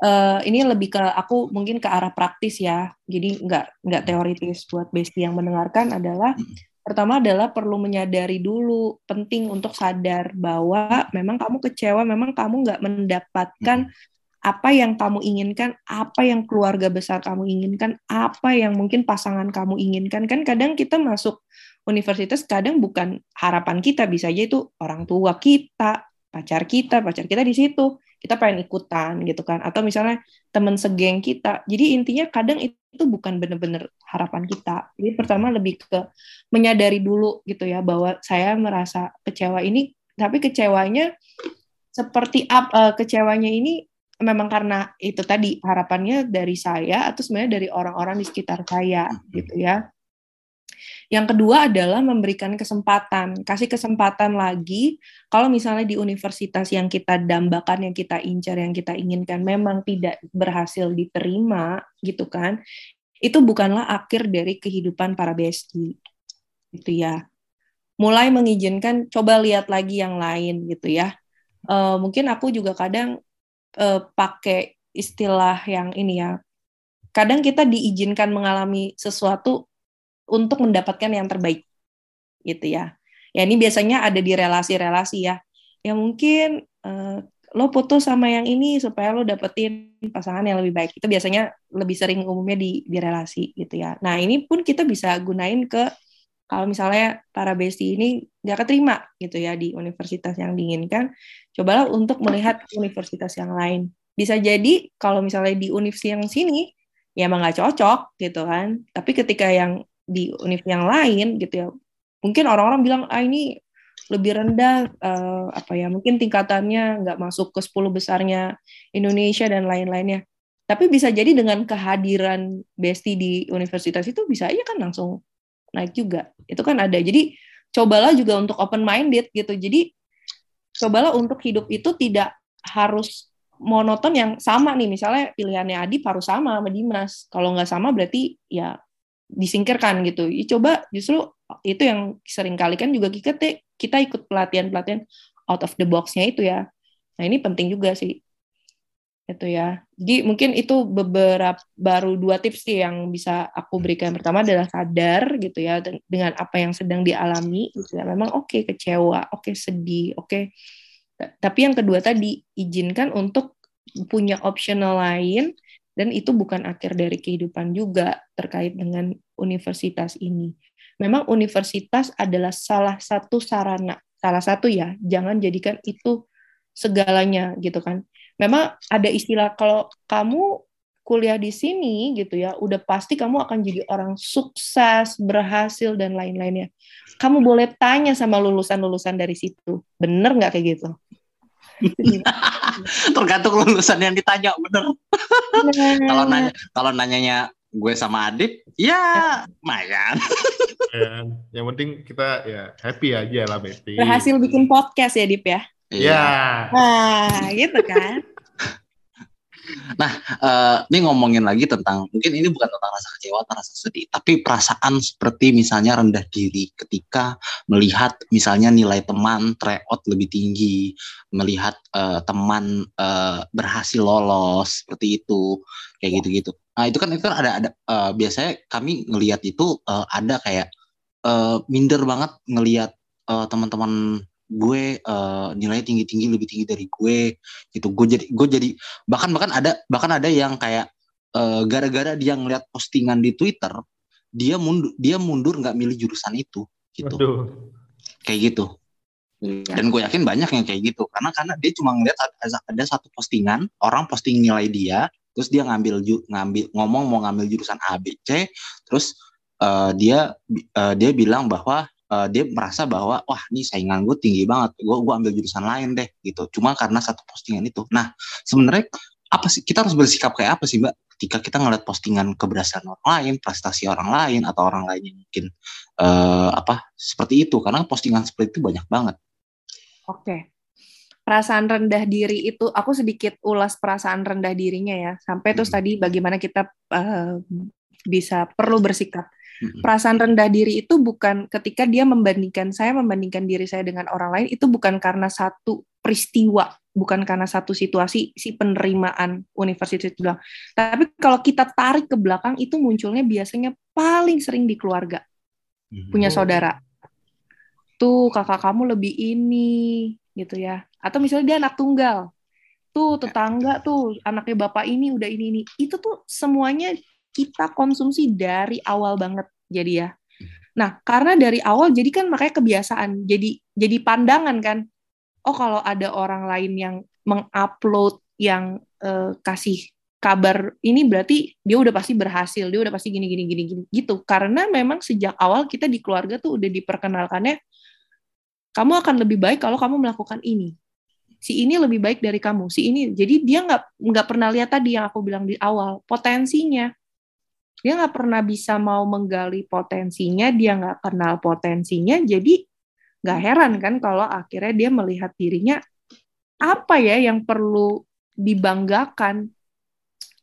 Uh, ini lebih ke aku mungkin ke arah praktis ya, jadi nggak nggak teoritis buat besti yang mendengarkan adalah Pertama adalah perlu menyadari dulu, penting untuk sadar bahwa memang kamu kecewa, memang kamu nggak mendapatkan apa yang kamu inginkan, apa yang keluarga besar kamu inginkan, apa yang mungkin pasangan kamu inginkan. Kan kadang kita masuk universitas kadang bukan harapan kita, bisa aja itu orang tua kita, pacar kita, pacar kita di situ kita pengen ikutan gitu kan. Atau misalnya teman segeng kita. Jadi intinya kadang itu bukan benar-benar harapan kita. Jadi pertama lebih ke menyadari dulu gitu ya bahwa saya merasa kecewa ini. Tapi kecewanya seperti apa uh, eh, kecewanya ini memang karena itu tadi harapannya dari saya atau sebenarnya dari orang-orang di sekitar saya gitu ya yang kedua adalah memberikan kesempatan, kasih kesempatan lagi. Kalau misalnya di universitas yang kita dambakan, yang kita incar, yang kita inginkan memang tidak berhasil diterima, gitu kan? Itu bukanlah akhir dari kehidupan para besti, gitu ya. Mulai mengizinkan, coba lihat lagi yang lain, gitu ya. Uh, mungkin aku juga kadang uh, pakai istilah yang ini ya. Kadang kita diizinkan mengalami sesuatu untuk mendapatkan yang terbaik gitu ya. Ya ini biasanya ada di relasi-relasi ya. Ya mungkin uh, lo putus sama yang ini supaya lo dapetin pasangan yang lebih baik. Itu biasanya lebih sering umumnya di di relasi gitu ya. Nah ini pun kita bisa gunain ke kalau misalnya para besti ini nggak keterima gitu ya di universitas yang diinginkan cobalah untuk melihat universitas yang lain. Bisa jadi kalau misalnya di universitas yang sini ya emang nggak cocok gitu kan. Tapi ketika yang di univ yang lain gitu ya. Mungkin orang-orang bilang ah ini lebih rendah uh, apa ya mungkin tingkatannya nggak masuk ke 10 besarnya Indonesia dan lain-lainnya. Tapi bisa jadi dengan kehadiran Besti di universitas itu bisa aja kan langsung naik juga. Itu kan ada. Jadi cobalah juga untuk open minded gitu. Jadi cobalah untuk hidup itu tidak harus monoton yang sama nih. Misalnya pilihannya Adi harus sama sama Dimas. Kalau nggak sama berarti ya disingkirkan gitu. Ya, coba justru itu yang sering kali kan juga kita kita ikut pelatihan-pelatihan out of the box-nya itu ya. Nah, ini penting juga sih. Itu ya. Jadi mungkin itu beberapa baru dua tips sih yang bisa aku berikan. Pertama adalah sadar gitu ya dengan apa yang sedang dialami gitu ya. Memang oke okay, kecewa, oke okay, sedih, oke. Okay. Tapi yang kedua tadi izinkan untuk punya optional lain dan itu bukan akhir dari kehidupan juga terkait dengan universitas ini. Memang universitas adalah salah satu sarana, salah satu ya, jangan jadikan itu segalanya gitu kan. Memang ada istilah kalau kamu kuliah di sini gitu ya, udah pasti kamu akan jadi orang sukses, berhasil dan lain-lainnya. Kamu boleh tanya sama lulusan-lulusan dari situ, bener nggak kayak gitu? [laughs] Tergantung lulusan yang ditanya, bener. kalau nanya kalau nanyanya gue sama Adit, ya lumayan. Ya, yang penting kita ya happy aja lah Betty. Berhasil bikin podcast ya, Dip ya? Iya. Nah, gitu kan. Nah, uh, ini ngomongin lagi tentang mungkin ini bukan tentang rasa kecewa atau rasa sedih, tapi perasaan seperti misalnya rendah diri ketika melihat misalnya nilai teman tryout lebih tinggi, melihat uh, teman uh, berhasil lolos seperti itu, kayak gitu-gitu. Nah, itu kan itu kan ada ada uh, biasanya kami ngelihat itu uh, ada kayak uh, minder banget ngelihat uh, teman-teman gue uh, nilainya tinggi tinggi lebih tinggi dari gue gitu. Gue jadi gue jadi bahkan bahkan ada bahkan ada yang kayak uh, gara-gara dia ngeliat postingan di Twitter dia mundur dia mundur nggak milih jurusan itu gitu. Waduh. kayak gitu. Dan gue yakin banyak yang kayak gitu. Karena karena dia cuma ngeliat ada, ada satu postingan orang posting nilai dia terus dia ngambil ngambil ngomong mau ngambil jurusan A B C terus uh, dia uh, dia bilang bahwa uh, dia merasa bahwa wah ini saingan gue tinggi banget gue gue ambil jurusan lain deh gitu. Cuma karena satu postingan itu. Nah sebenarnya apa sih kita harus bersikap kayak apa sih mbak? Ketika kita ngeliat postingan keberhasilan orang lain prestasi orang lain atau orang lain yang mungkin uh, apa seperti itu. Karena postingan seperti itu banyak banget. Oke. Okay. perasaan rendah diri itu aku sedikit ulas perasaan rendah dirinya ya. Sampai hmm. terus tadi bagaimana kita uh, bisa perlu bersikap Perasaan rendah diri itu bukan ketika dia membandingkan saya membandingkan diri saya dengan orang lain itu bukan karena satu peristiwa, bukan karena satu situasi si penerimaan universitas itu doang. Tapi kalau kita tarik ke belakang itu munculnya biasanya paling sering di keluarga. Punya saudara. Tuh kakak kamu lebih ini gitu ya. Atau misalnya dia anak tunggal. Tuh tetangga tuh anaknya bapak ini udah ini ini. Itu tuh semuanya kita konsumsi dari awal banget jadi ya. Nah, karena dari awal jadi kan makanya kebiasaan, jadi jadi pandangan kan. Oh, kalau ada orang lain yang mengupload yang uh, kasih kabar ini berarti dia udah pasti berhasil, dia udah pasti gini gini gini gini gitu. Karena memang sejak awal kita di keluarga tuh udah diperkenalkannya kamu akan lebih baik kalau kamu melakukan ini. Si ini lebih baik dari kamu, si ini. Jadi dia nggak nggak pernah lihat tadi yang aku bilang di awal potensinya dia nggak pernah bisa mau menggali potensinya, dia nggak kenal potensinya, jadi nggak heran kan kalau akhirnya dia melihat dirinya apa ya yang perlu dibanggakan,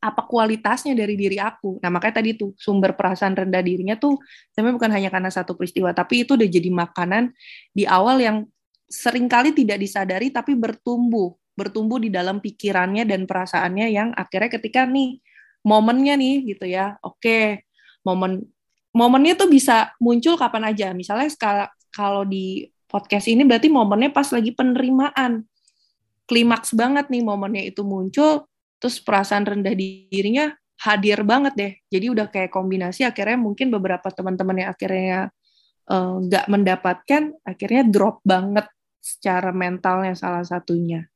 apa kualitasnya dari diri aku. Nah makanya tadi tuh sumber perasaan rendah dirinya tuh sebenarnya bukan hanya karena satu peristiwa, tapi itu udah jadi makanan di awal yang sering kali tidak disadari tapi bertumbuh, bertumbuh di dalam pikirannya dan perasaannya yang akhirnya ketika nih momennya nih gitu ya. Oke, momen momennya tuh bisa muncul kapan aja. Misalnya kalau di podcast ini berarti momennya pas lagi penerimaan. Klimaks banget nih momennya itu muncul, terus perasaan rendah dirinya hadir banget deh. Jadi udah kayak kombinasi akhirnya mungkin beberapa teman-teman yang akhirnya eh, nggak uh, mendapatkan, akhirnya drop banget secara mentalnya salah satunya.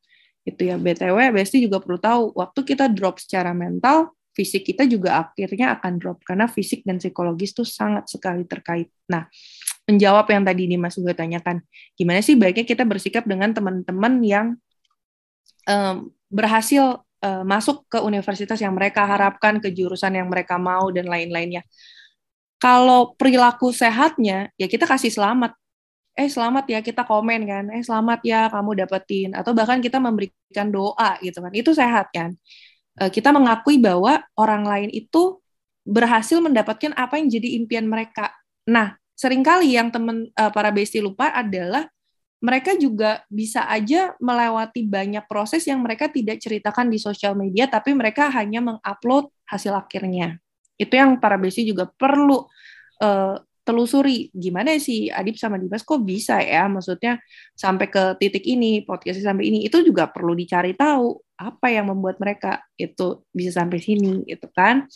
Itu ya BTW, Besti juga perlu tahu, waktu kita drop secara mental, fisik kita juga akhirnya akan drop karena fisik dan psikologis itu sangat sekali terkait. Nah, menjawab yang tadi ini Mas juga tanyakan, gimana sih baiknya kita bersikap dengan teman-teman yang um, berhasil uh, masuk ke universitas yang mereka harapkan, ke jurusan yang mereka mau dan lain-lainnya. Kalau perilaku sehatnya, ya kita kasih selamat. Eh selamat ya kita komen kan, eh selamat ya kamu dapetin, atau bahkan kita memberikan doa gitu kan, itu sehat kan kita mengakui bahwa orang lain itu berhasil mendapatkan apa yang jadi impian mereka. Nah, sering kali yang teman uh, para besti lupa adalah mereka juga bisa aja melewati banyak proses yang mereka tidak ceritakan di sosial media, tapi mereka hanya mengupload hasil akhirnya. Itu yang para besti juga perlu uh, telusuri gimana sih Adib sama Dimas kok bisa ya? Maksudnya sampai ke titik ini podcastnya sampai ini itu juga perlu dicari tahu apa yang membuat mereka itu bisa sampai sini itu kan?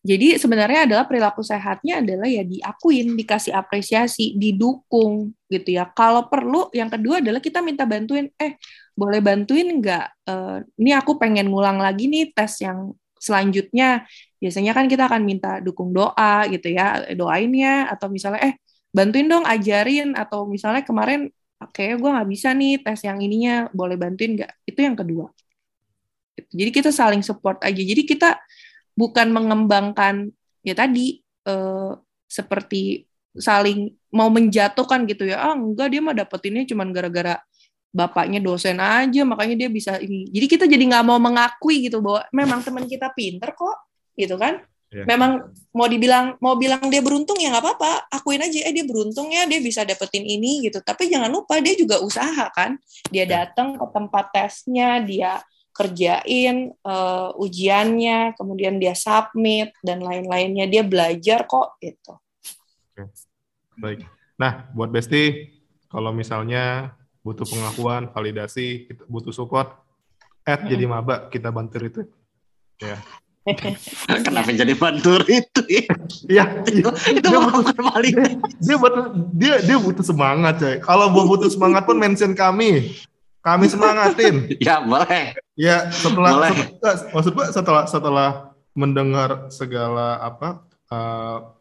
Jadi sebenarnya adalah perilaku sehatnya adalah ya diakuin dikasih apresiasi didukung gitu ya. Kalau perlu yang kedua adalah kita minta bantuin eh boleh bantuin nggak? Uh, ini aku pengen ngulang lagi nih tes yang selanjutnya biasanya kan kita akan minta dukung doa gitu ya doain ya atau misalnya eh bantuin dong ajarin atau misalnya kemarin kayaknya gue nggak bisa nih tes yang ininya boleh bantuin nggak? Itu yang kedua. Jadi kita saling support aja. Jadi kita bukan mengembangkan ya tadi eh, seperti saling mau menjatuhkan gitu ya. Ah enggak dia mah dapetinnya cuman gara-gara bapaknya dosen aja makanya dia bisa ini. Jadi kita jadi nggak mau mengakui gitu bahwa memang teman kita pinter kok gitu kan? Yeah. memang mau dibilang mau bilang dia beruntung ya nggak apa-apa. Akuin aja eh dia beruntung ya dia bisa dapetin ini gitu. Tapi jangan lupa dia juga usaha kan? Dia yeah. datang ke tempat tesnya dia kerjain uh, ujiannya kemudian dia submit dan lain-lainnya. Dia belajar kok gitu. Okay. baik. Nah buat Besti kalau misalnya butuh pengakuan, validasi, kita butuh support, add jadi maba, kita bantu itu. Ya. [laughs] Kenapa jadi bantu itu? [laughs] ya, itu, itu dia butuh, paling. Dia butuh dia dia butuh semangat, coy. Kalau mau butuh semangat pun mention kami. Kami semangatin. [laughs] ya, boleh. Ya, setelah boleh. setelah maksud gua setelah setelah mendengar segala apa uh,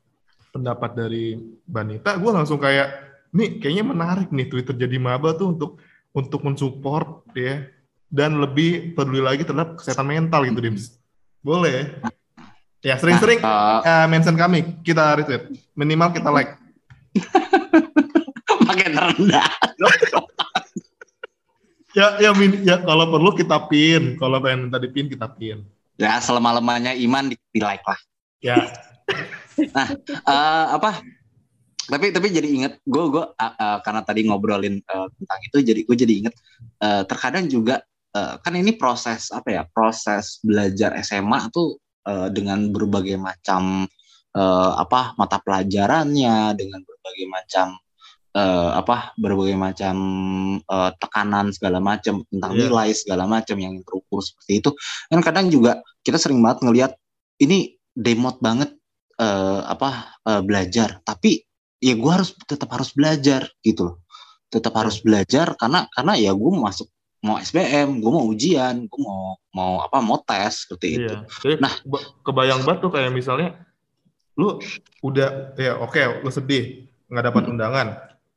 pendapat dari Banita, gue langsung kayak nih kayaknya menarik nih Twitter jadi maba tuh untuk untuk mensupport ya dan lebih peduli lagi terhadap kesehatan mental gitu Dims. Boleh. Ya sering-sering uh, uh, mention kami kita retweet minimal kita like. [laughs] Makin rendah. [laughs] ya ya min, ya kalau perlu kita pin kalau pengen minta dipin kita pin. Ya selama lemahnya iman di, di like lah. Ya. nah uh, apa tapi tapi jadi inget gue gue uh, uh, karena tadi ngobrolin uh, tentang itu jadi gue jadi inget uh, terkadang juga uh, kan ini proses apa ya proses belajar SMA tuh uh, dengan berbagai macam uh, apa mata pelajarannya dengan berbagai macam uh, apa berbagai macam uh, tekanan segala macam tentang yeah. nilai segala macam yang terukur seperti itu kan kadang juga kita sering banget ngelihat ini demot banget uh, apa uh, belajar tapi ya gue harus tetap harus belajar gitu loh tetap harus belajar karena karena ya gue mau masuk mau SBM, gue mau ujian, gue mau mau apa mau tes seperti iya. itu. Jadi, nah, kebayang banget tuh kayak misalnya lu udah ya oke okay, lu sedih nggak dapat hmm. undangan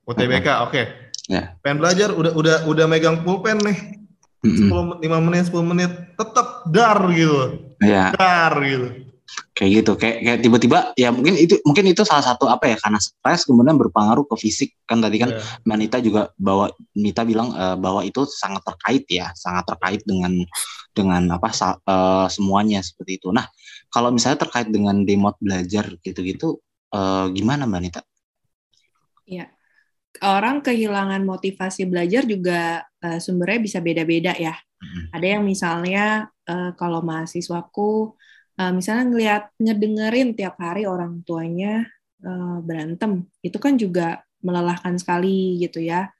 UTBK hmm. oke okay. ya. pengen belajar udah udah udah megang pulpen nih hmm. 10 5 menit 10 menit tetap dar gitu ya. dar gitu kayak gitu kayak kayak tiba-tiba ya mungkin itu mungkin itu salah satu apa ya karena stres kemudian berpengaruh ke fisik kan tadi kan yeah. Manita juga bawa Nita bilang uh, bahwa itu sangat terkait ya sangat terkait dengan dengan apa uh, semuanya seperti itu nah kalau misalnya terkait dengan demot belajar gitu-gitu uh, gimana Mbak Nita? Iya orang kehilangan motivasi belajar juga uh, sumbernya bisa beda-beda ya. Hmm. Ada yang misalnya uh, kalau mahasiswaku uh, misalnya ngelihat ngedengerin tiap hari orang tuanya uh, berantem itu kan juga melelahkan sekali gitu ya.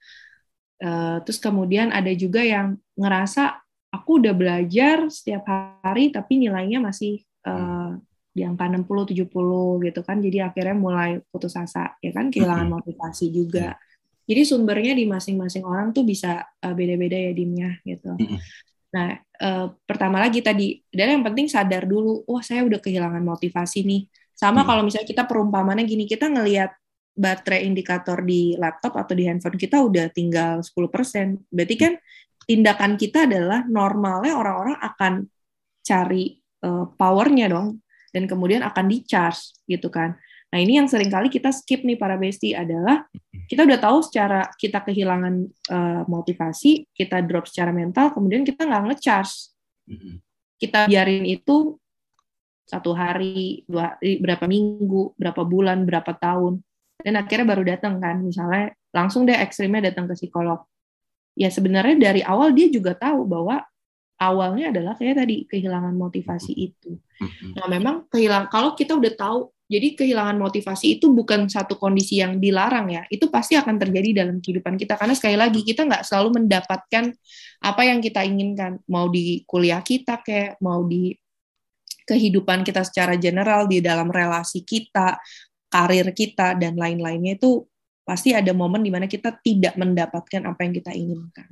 Uh, terus kemudian ada juga yang ngerasa aku udah belajar setiap hari tapi nilainya masih uh, di angka 60 70 gitu kan. Jadi akhirnya mulai putus asa ya kan? Kehilangan motivasi juga. Jadi sumbernya di masing-masing orang tuh bisa uh, beda-beda ya dimnya gitu Nah, eh, pertama lagi tadi, dan yang penting sadar dulu, wah saya udah kehilangan motivasi nih. Sama hmm. kalau misalnya kita perumpamannya gini, kita ngelihat baterai indikator di laptop atau di handphone kita udah tinggal 10%. Berarti kan tindakan kita adalah normalnya orang-orang akan cari uh, powernya dong, dan kemudian akan di-charge gitu kan. Nah ini yang sering kali kita skip nih para besti adalah kita udah tahu secara kita kehilangan uh, motivasi, kita drop secara mental, kemudian kita nggak ngecharge. Kita biarin itu satu hari, dua hari, berapa minggu, berapa bulan, berapa tahun, dan akhirnya baru datang kan, misalnya langsung deh ekstrimnya datang ke psikolog. Ya sebenarnya dari awal dia juga tahu bahwa awalnya adalah kayak tadi kehilangan motivasi itu. Nah memang kehilang kalau kita udah tahu jadi kehilangan motivasi itu bukan satu kondisi yang dilarang ya. Itu pasti akan terjadi dalam kehidupan kita. Karena sekali lagi kita nggak selalu mendapatkan apa yang kita inginkan. Mau di kuliah kita kayak, mau di kehidupan kita secara general, di dalam relasi kita, karir kita, dan lain-lainnya itu pasti ada momen di mana kita tidak mendapatkan apa yang kita inginkan.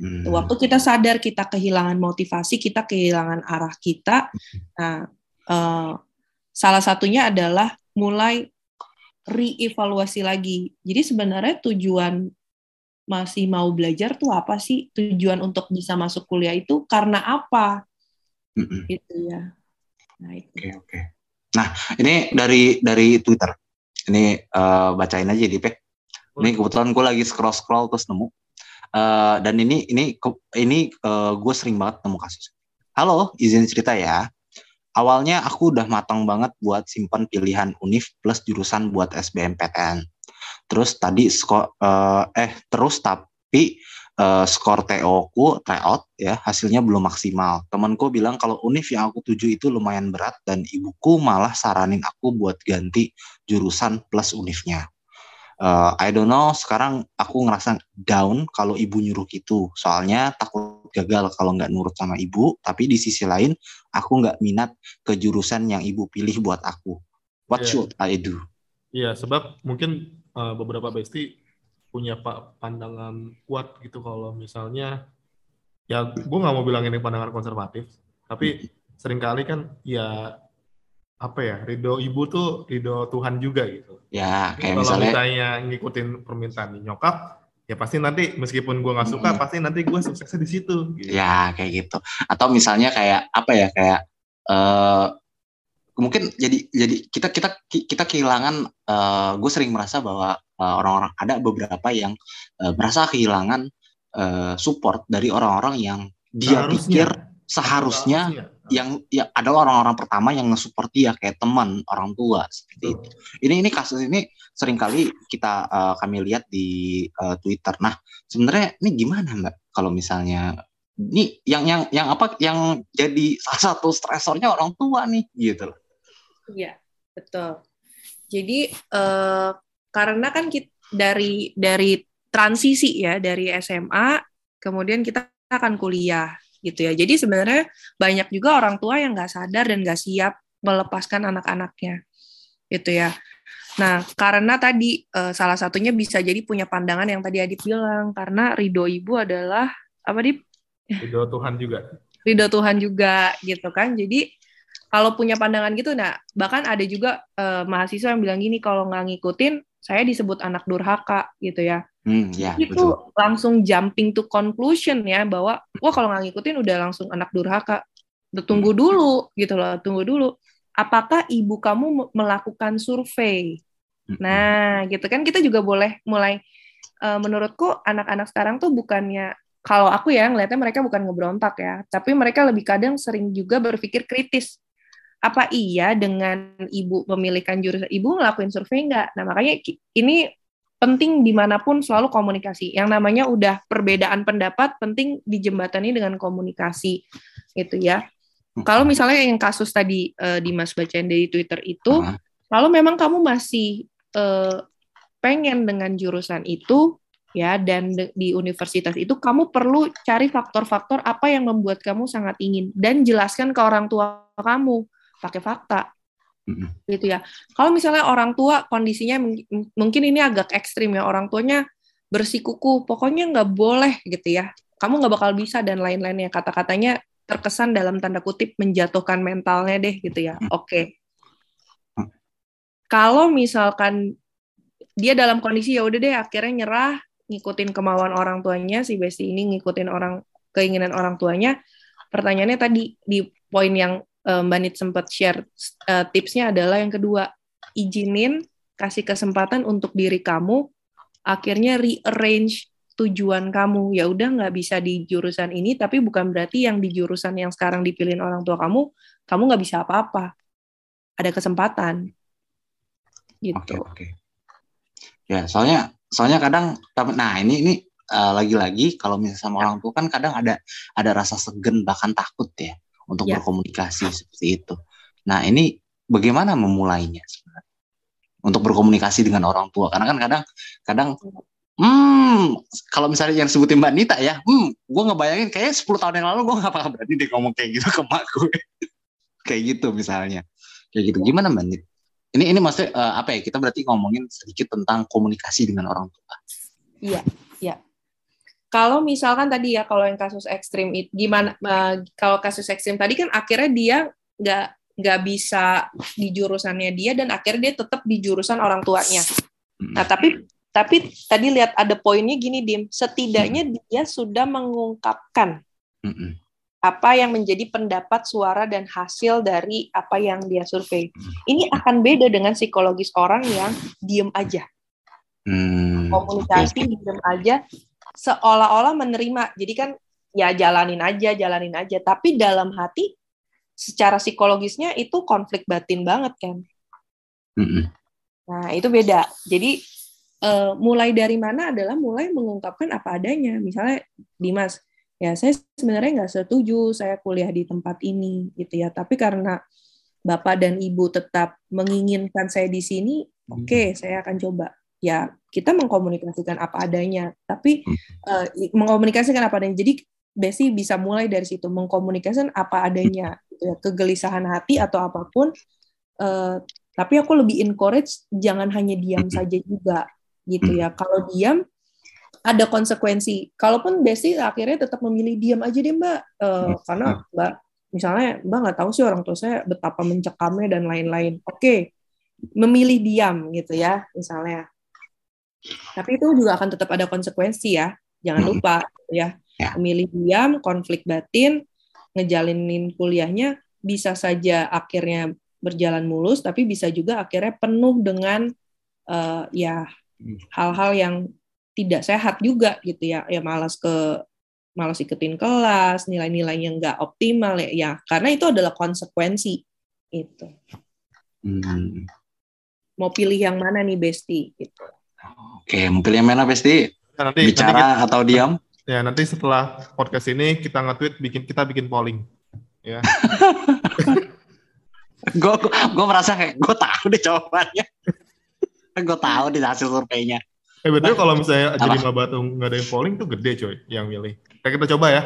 Hmm. Waktu kita sadar kita kehilangan motivasi, kita kehilangan arah kita. Nah, uh, Salah satunya adalah mulai reevaluasi lagi. Jadi sebenarnya tujuan masih mau belajar tuh apa sih tujuan untuk bisa masuk kuliah itu karena apa Mm-mm. gitu ya nah itu Oke oke. Nah ini dari dari Twitter. Ini eh, bacain aja di Pek. Ini kebetulan gue lagi scroll scroll terus nemu. Eh, dan ini ini ini gue sering banget nemu kasus. Halo, izin cerita ya. Awalnya aku udah matang banget buat simpen pilihan univ plus jurusan buat SBMPTN. Terus tadi skor eh, eh terus tapi eh, skor TO ku tryout ya hasilnya belum maksimal. Temanku bilang kalau univ yang aku tuju itu lumayan berat dan ibuku malah saranin aku buat ganti jurusan plus univnya. Eh, I don't know sekarang aku ngerasa down kalau ibu nyuruh gitu. Soalnya takut gagal kalau nggak nurut sama ibu. Tapi di sisi lain aku nggak minat ke jurusan yang ibu pilih buat aku. What Iya. should I do? Iya, sebab mungkin uh, beberapa besti punya pak pandangan kuat gitu kalau misalnya ya gue nggak mau bilang ini pandangan konservatif, tapi sering kali kan ya apa ya ridho ibu tuh ridho Tuhan juga gitu. Ya Jadi kayak kalau misalnya misalnya ngikutin permintaan nyokap, ya pasti nanti meskipun gue nggak suka, Mm-mm. pasti nanti gue suksesnya di situ. Gitu. Ya kayak gitu. Atau misalnya kayak apa ya kayak eh mungkin jadi jadi kita kita kita kehilangan eh gue sering merasa bahwa eh, orang-orang ada beberapa yang eh, merasa kehilangan eh, support dari orang-orang yang dia pikir seharusnya yang ya adalah orang-orang pertama yang nge-support dia kayak teman orang tua seperti itu. Ini ini kasus ini sering kali kita eh, kami lihat di eh, Twitter. Nah, sebenarnya ini gimana Mbak kalau misalnya ini yang yang yang apa yang jadi salah satu stresornya orang tua nih gitu loh. Iya, betul. Jadi eh, karena kan kita dari dari transisi ya dari SMA kemudian kita akan kuliah gitu ya. Jadi sebenarnya banyak juga orang tua yang nggak sadar dan nggak siap melepaskan anak-anaknya gitu ya. Nah, karena tadi eh, salah satunya bisa jadi punya pandangan yang tadi Adit bilang karena ridho ibu adalah apa Dip? Ridho Tuhan juga. ridho Tuhan juga gitu kan. Jadi kalau punya pandangan gitu, nah bahkan ada juga eh, mahasiswa yang bilang gini kalau nggak ngikutin saya disebut anak durhaka gitu ya. Hmm, ya itu betul. langsung jumping to conclusion ya bahwa wah kalau nggak ngikutin udah langsung anak durhaka. Tunggu dulu gitu loh, tunggu dulu. Apakah ibu kamu me- melakukan survei? Hmm. Nah, gitu kan kita juga boleh mulai eh, menurutku anak-anak sekarang tuh bukannya kalau aku ya ngelihatnya mereka bukan ngebrontak ya, tapi mereka lebih kadang sering juga berpikir kritis. Apa iya dengan ibu memilihkan jurusan ibu ngelakuin survei nggak? Nah makanya ini penting di mana pun selalu komunikasi. Yang namanya udah perbedaan pendapat penting dijembatani dengan komunikasi. Gitu ya. Kalau misalnya yang kasus tadi eh, Dimas bacain dari Twitter itu, Ah, kalau memang kamu masih eh, pengen dengan jurusan itu ya dan de- di universitas itu kamu perlu cari faktor-faktor apa yang membuat kamu sangat ingin. Dan jelaskan ke orang tua kamu pakai fakta mm, gitu ya. Kalau misalnya orang tua kondisinya mung- mungkin ini agak ekstrim ya orang tuanya bersikuku pokoknya nggak boleh gitu ya. Kamu nggak bakal bisa dan lain-lainnya kata-katanya terkesan dalam tanda kutip menjatuhkan mentalnya deh gitu ya. Oke. Kalau misalkan dia dalam kondisi ya udah deh akhirnya nyerah ngikutin kemauan orang tuanya si Besti ini ngikutin orang keinginan orang tuanya pertanyaannya tadi di poin yang Mbak Nit sempat share eh, tipsnya adalah yang kedua izinin kasih kesempatan untuk diri kamu akhirnya rearrange tujuan kamu. Ya udah nggak bisa di jurusan ini tapi bukan berarti yang di jurusan yang sekarang dipilihin orang tua kamu kamu nggak bisa apa-apa. Ada kesempatan. Gitu. Oke. Ya soalnya soalnya kadang nah ini ini eh, lagi-lagi kalau misalnya sama orang tua kan kadang ada ada rasa segan bahkan takut ya untuk Ya. berkomunikasi seperti itu. Nah ini bagaimana memulainya sebenarnya untuk berkomunikasi dengan orang tua karena kan kadang kadang hmm kalau misalnya yang sebutin Mbak Nita ya, hmm gue ngebayangin kayak 10 tahun yang lalu gue gak bakal berani deh ngomong kayak gitu ke mak gue [laughs] kayak gitu misalnya kayak gitu gimana Mbak Nita? Ini ini maksudnya eh, apa ya? Kita berarti ngomongin sedikit tentang komunikasi dengan orang tua. Iya, iya. Kalau misalkan tadi ya, kalau yang kasus ekstrim itu gimana? eh, kalau kasus ekstrim tadi kan akhirnya dia nggak nggak bisa di jurusannya dia dan akhirnya dia tetap di jurusan orang tuanya. Hmm. Nah, tapi tapi tadi lihat ada poinnya gini dim setidaknya dia sudah mengungkapkan apa yang menjadi pendapat suara dan hasil dari apa yang dia survei ini akan beda dengan psikologis orang yang diem aja Hmm, komunikasi diem aja seolah-olah menerima. Jadi kan ya jalanin aja jalanin aja. Tapi dalam hati secara psikologisnya itu konflik batin banget kan Mm-mm. nah itu beda. Jadi eh, mulai dari mana adalah mulai mengungkapkan apa adanya. Misalnya Dimas ya saya sebenarnya nggak setuju saya kuliah di tempat ini gitu ya. Tapi karena bapak dan ibu tetap menginginkan saya di sini oke saya akan coba ya kita mengkomunikasikan apa adanya tapi i- mengkomunikasikan apa adanya. Jadi Besi bisa mulai dari situ mengkomunikasikan apa adanya gitu ya, kegelisahan hati atau apa pun Eh, tapi aku lebih encourage jangan hanya diam Mhm. saja juga gitu ya. Kalau diam ada konsekuensi. Kalaupun Besi akhirnya tetap memilih diam aja deh mbak Eh, karena mbak misalnya mbak nggak tahu sih orang tua saya betapa mencekamnya dan lain-lain. Oke memilih diam gitu ya misalnya tapi itu juga akan tetap ada konsekuensi ya jangan Mhm. lupa gitu ya Ya. memilih diam konflik batin ngejalinin kuliahnya bisa saja akhirnya berjalan mulus tapi bisa juga akhirnya penuh dengan eh, ya Hmm. hal-hal yang tidak sehat juga gitu ya ya malas ke malas ikutin kelas nilai-nilai yang nggak optimal ya ya karena itu adalah konsekuensi itu Hmm. mau pilih yang mana nih Besti gitu Oke, pilih yang mana Besti? Nah, nanti, nanti kita- Bicara atau diam? ya nanti setelah podcast ini kita nge-tweet bikin kita bikin polling. Ya. [laughs] Gue gue merasa kayak gue tahu deh jawabannya. [laughs] gue tahu di hasil surveinya. Eh betul kalau misalnya Apa? jadi Mabatu nggak ada yang polling tuh gede coy yang milih. Kita kita coba ya.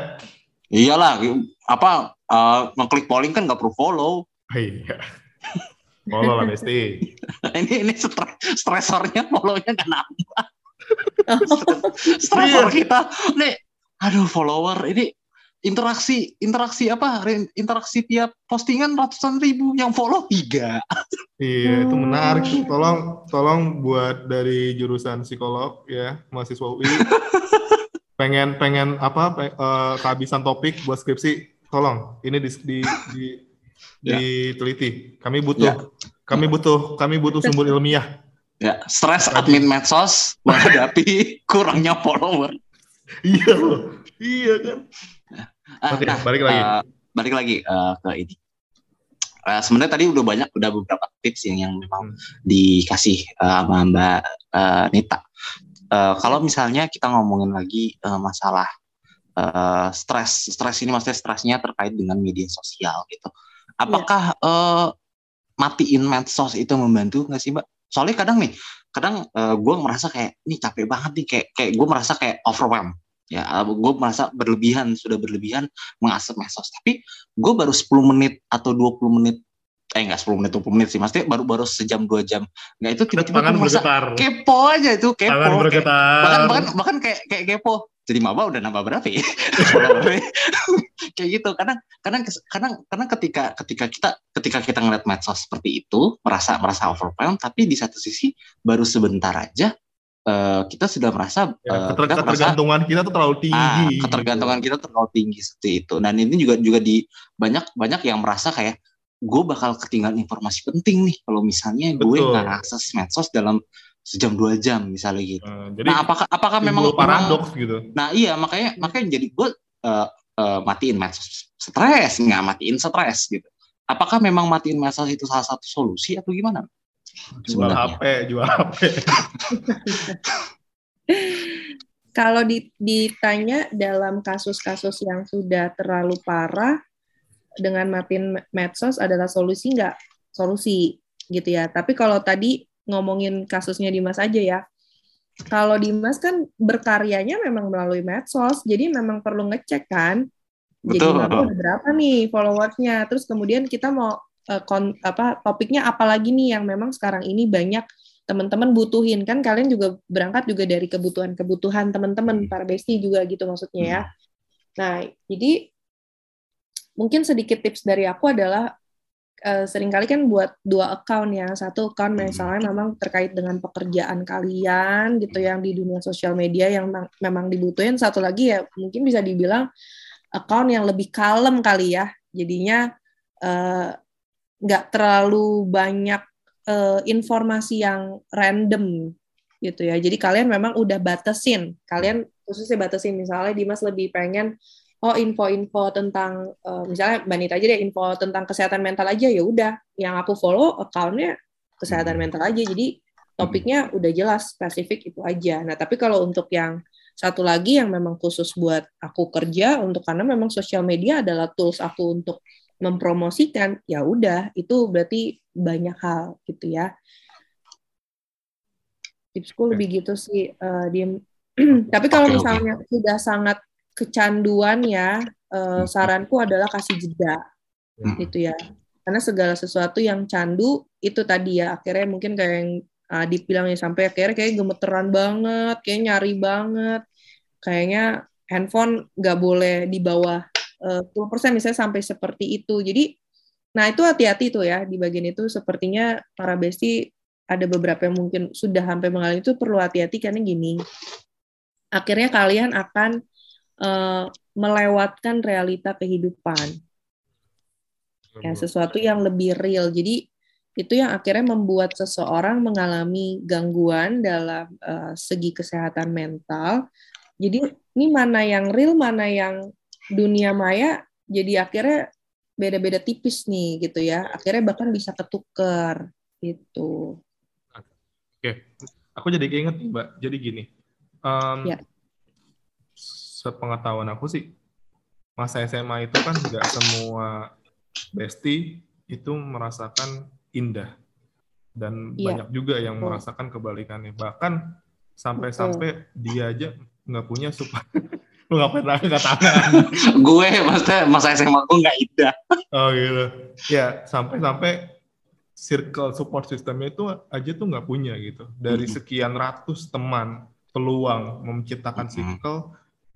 Iyalah, apa eh, ngeklik polling kan nggak perlu follow. [laughs] Iya. Follow lah Besti. [laughs] ini ini stres, stresornya follownya nggak nambah. Oh. [laughs] Stresor Iya. kita, nih, aduh follower ini interaksi interaksi apa interaksi tiap postingan ratusan ribu yang follow tiga Iya, itu Hmm. menarik. Tolong tolong buat dari jurusan psikolog ya, mahasiswa UI. [laughs] pengen pengen apa pe- eh, kehabisan topik buat skripsi, tolong ini di di, di Ya. diteliti. Kami butuh Ya. kami butuh kami butuh sumber ilmiah. ya stres admin medsos menghadapi [laughs] kurangnya follower Iya loh. Iya kan. Ah, Oke, nah, balik lagi. eh, balik lagi eh, ke ini Eh, sebenarnya tadi udah banyak udah beberapa tips yang yang memang Hmm. dikasih eh, sama Mbak eh, Nita. Eh, kalau misalnya kita ngomongin lagi eh, masalah eh, stres, stres ini maksudnya stresnya terkait dengan media sosial gitu. Apakah eh, matiin medsos itu membantu nggak sih Mbak? Soalnya kadang nih, kadang gue merasa kayak ini capek banget nih, kayak kayak gue merasa kayak overwhelmed. Ya, gue merasa berlebihan, sudah berlebihan mengasap medsos. Tapi gue baru 10 menit atau 20 menit, eh enggak 10 menit, 20 menit sih, maksudnya baru-baru sejam, dua jam. Nggak itu tiba-tiba Tangan gue merasa bergetar. kepo aja itu, kepo. Tangan kayak- bergetar. bahkan bahkan bahkan kayak kayak kepo jadi maba udah nambah berapa ya? [laughs] [laughs] Kayak gitu. Kadang kadang kadang kadang ketika ketika kita ketika kita ngeliat medsos seperti itu merasa merasa overwhelmed tapi di satu sisi baru sebentar aja eh, kita sudah merasa Ya, eh, keter- kita merasa ketergantungan kita tuh terlalu tinggi. ah, ketergantungan kita terlalu tinggi seperti itu. Dan ini juga juga di banyak banyak yang merasa kayak gue bakal ketinggalan informasi penting nih kalau misalnya gue nggak akses medsos dalam sejam dua jam misalnya gitu Eh, jadi nah apakah apakah memang paradoks gitu. Nah iya makanya makanya jadi gue eh, eh, matiin medsos stres nggak matiin stres gitu. Apakah memang matiin medsos itu salah satu solusi atau gimana? Jual Sebenarnya. HP, jual HP. [laughs] Kalau di- ditanya dalam kasus-kasus yang sudah terlalu parah dengan matiin medsos adalah solusi nggak? Solusi gitu ya. Tapi kalau tadi ngomongin kasusnya Dimas aja ya. Kalau Dimas kan berkaryanya memang melalui medsos, jadi memang perlu ngecek kan. Jadi Betul. Ada berapa nih followersnya? Terus kemudian kita mau eh, kon- apa topiknya apa lagi nih yang memang sekarang ini banyak teman-teman butuhin kan kalian juga berangkat juga dari kebutuhan-kebutuhan teman-teman para bestie juga gitu maksudnya ya. Nah, jadi mungkin sedikit tips dari aku adalah uh, sering kali kan buat dua account ya. Satu account Hmm. misalnya memang terkait dengan pekerjaan kalian gitu yang di dunia sosial media yang memang- dibutuhin. Satu lagi ya mungkin bisa dibilang account yang lebih kalem kali ya. Jadinya eh, nggak terlalu banyak eh, informasi yang random gitu ya. Jadi kalian memang udah batasin. Kalian khususnya batasin misalnya Dimas lebih pengen oh info-info tentang eh, misalnya Mbak Nita aja deh info tentang kesehatan mental aja ya udah. Yang aku follow accountnya kesehatan mental aja jadi topiknya udah jelas spesifik itu aja. Nah tapi kalau untuk yang satu lagi yang memang khusus buat aku kerja untuk karena memang sosial media adalah tools aku untuk mempromosikan ya udah itu berarti banyak hal gitu ya. Tipsku lebih gitu sih eh, Dim. [clears throat] tapi kalau misalnya sudah sangat kecanduan ya eh, saranku adalah kasih jeda Hmm. gitu ya. Karena segala sesuatu yang candu itu tadi ya akhirnya mungkin kayak yang Adit bilang ya sampai akhirnya kayak gemeteran banget kayak nyari banget. Kayaknya handphone nggak boleh di bawah eh, 10% misalnya sampai seperti itu. Jadi nah itu hati-hati tuh ya di bagian itu. Sepertinya para besti ada beberapa yang mungkin sudah sampai mengalami itu perlu hati-hati karena gini. Akhirnya kalian akan eh, melewatkan realita kehidupan. Ya sesuatu yang lebih real. Jadi itu yang akhirnya membuat seseorang mengalami gangguan dalam eh, segi kesehatan mental. Jadi ini mana yang real mana yang dunia maya jadi akhirnya beda-beda tipis nih gitu ya. Akhirnya bahkan bisa ketuker gitu. Oke, aku jadi keinget nih Mbak. Jadi gini, em, Ya. Sepengetahuan aku sih, masa SMA itu kan nggak semua bestie itu merasakan indah. Dan Iya. banyak juga yang Betul. merasakan kebalikannya. Bahkan sampai-sampai dia aja nggak punya support. [laughs] Lu ngapain lagi nggak tangan? gue maksudnya masa SMA gue nggak indah. Oh gitu. Ya, sampai-sampai circle support systemnya itu aja tuh nggak punya gitu. Dari sekian ratus teman peluang menciptakan Mhm. circle,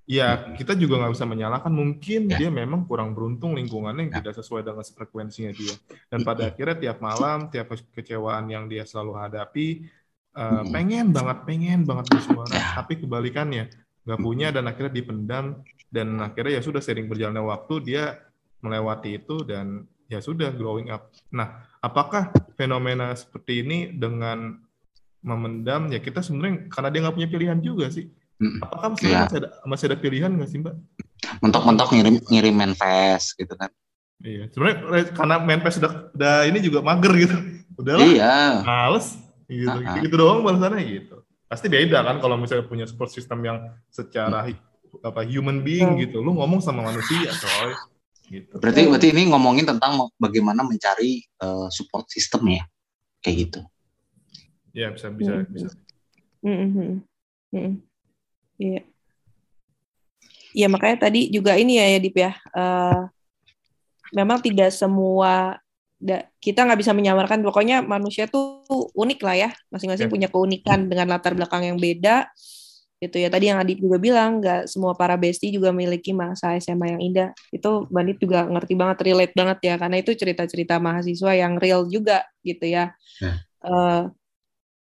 ya kita juga nggak bisa menyalahkan. Mungkin Ya. dia memang kurang beruntung lingkungannya yang Ya. tidak sesuai dengan frekuensinya dia. Dan pada akhirnya tiap malam, tiap kekecewaan yang dia selalu hadapi, eh, Mhm. pengen banget, pengen banget bersuara, Ya. tapi kebalikannya nggak punya dan akhirnya dipendam dan akhirnya ya sudah sering berjalannya waktu dia melewati itu dan ya sudah growing up. Nah, apakah fenomena seperti ini dengan memendam ya kita sebenarnya karena dia nggak punya pilihan juga sih. Mm. Apakah sebenarnya Iya. masih ada masih ada pilihan nggak sih mbak? Mentok-mentok ngirim ngirim manifest gitu kan. Iya, sebenarnya re- karena main PES udah, udah ini juga mager gitu. [laughs] Udahlah, Iya. males gitu. Ah, ah. Gitu doang balasannya gitu. Pasti beda kan kalau misalnya punya support system yang secara hi- apa human being Hmm. gitu. Lu ngomong sama manusia coy. Gitu. Berarti berarti ini ngomongin tentang bagaimana mencari eh, support system ya. Kayak gitu. Ya bisa bisa Hmm. bisa. Mm-mm. Mm-mm. Iya. Iya makanya tadi juga ini ya ya Dip ya. Eh, memang tidak semua da- kita nggak bisa menyamarkan. Pokoknya manusia tuh unik lah ya. Masing-masing Ya. punya keunikan dengan latar belakang yang beda. Gitu ya. Tadi yang Adit juga bilang nggak semua para bestie juga memiliki masa SMA yang indah. Itu Bandit juga ngerti banget, relate banget ya. Karena itu cerita-cerita mahasiswa yang real juga gitu ya. Ya. Eh,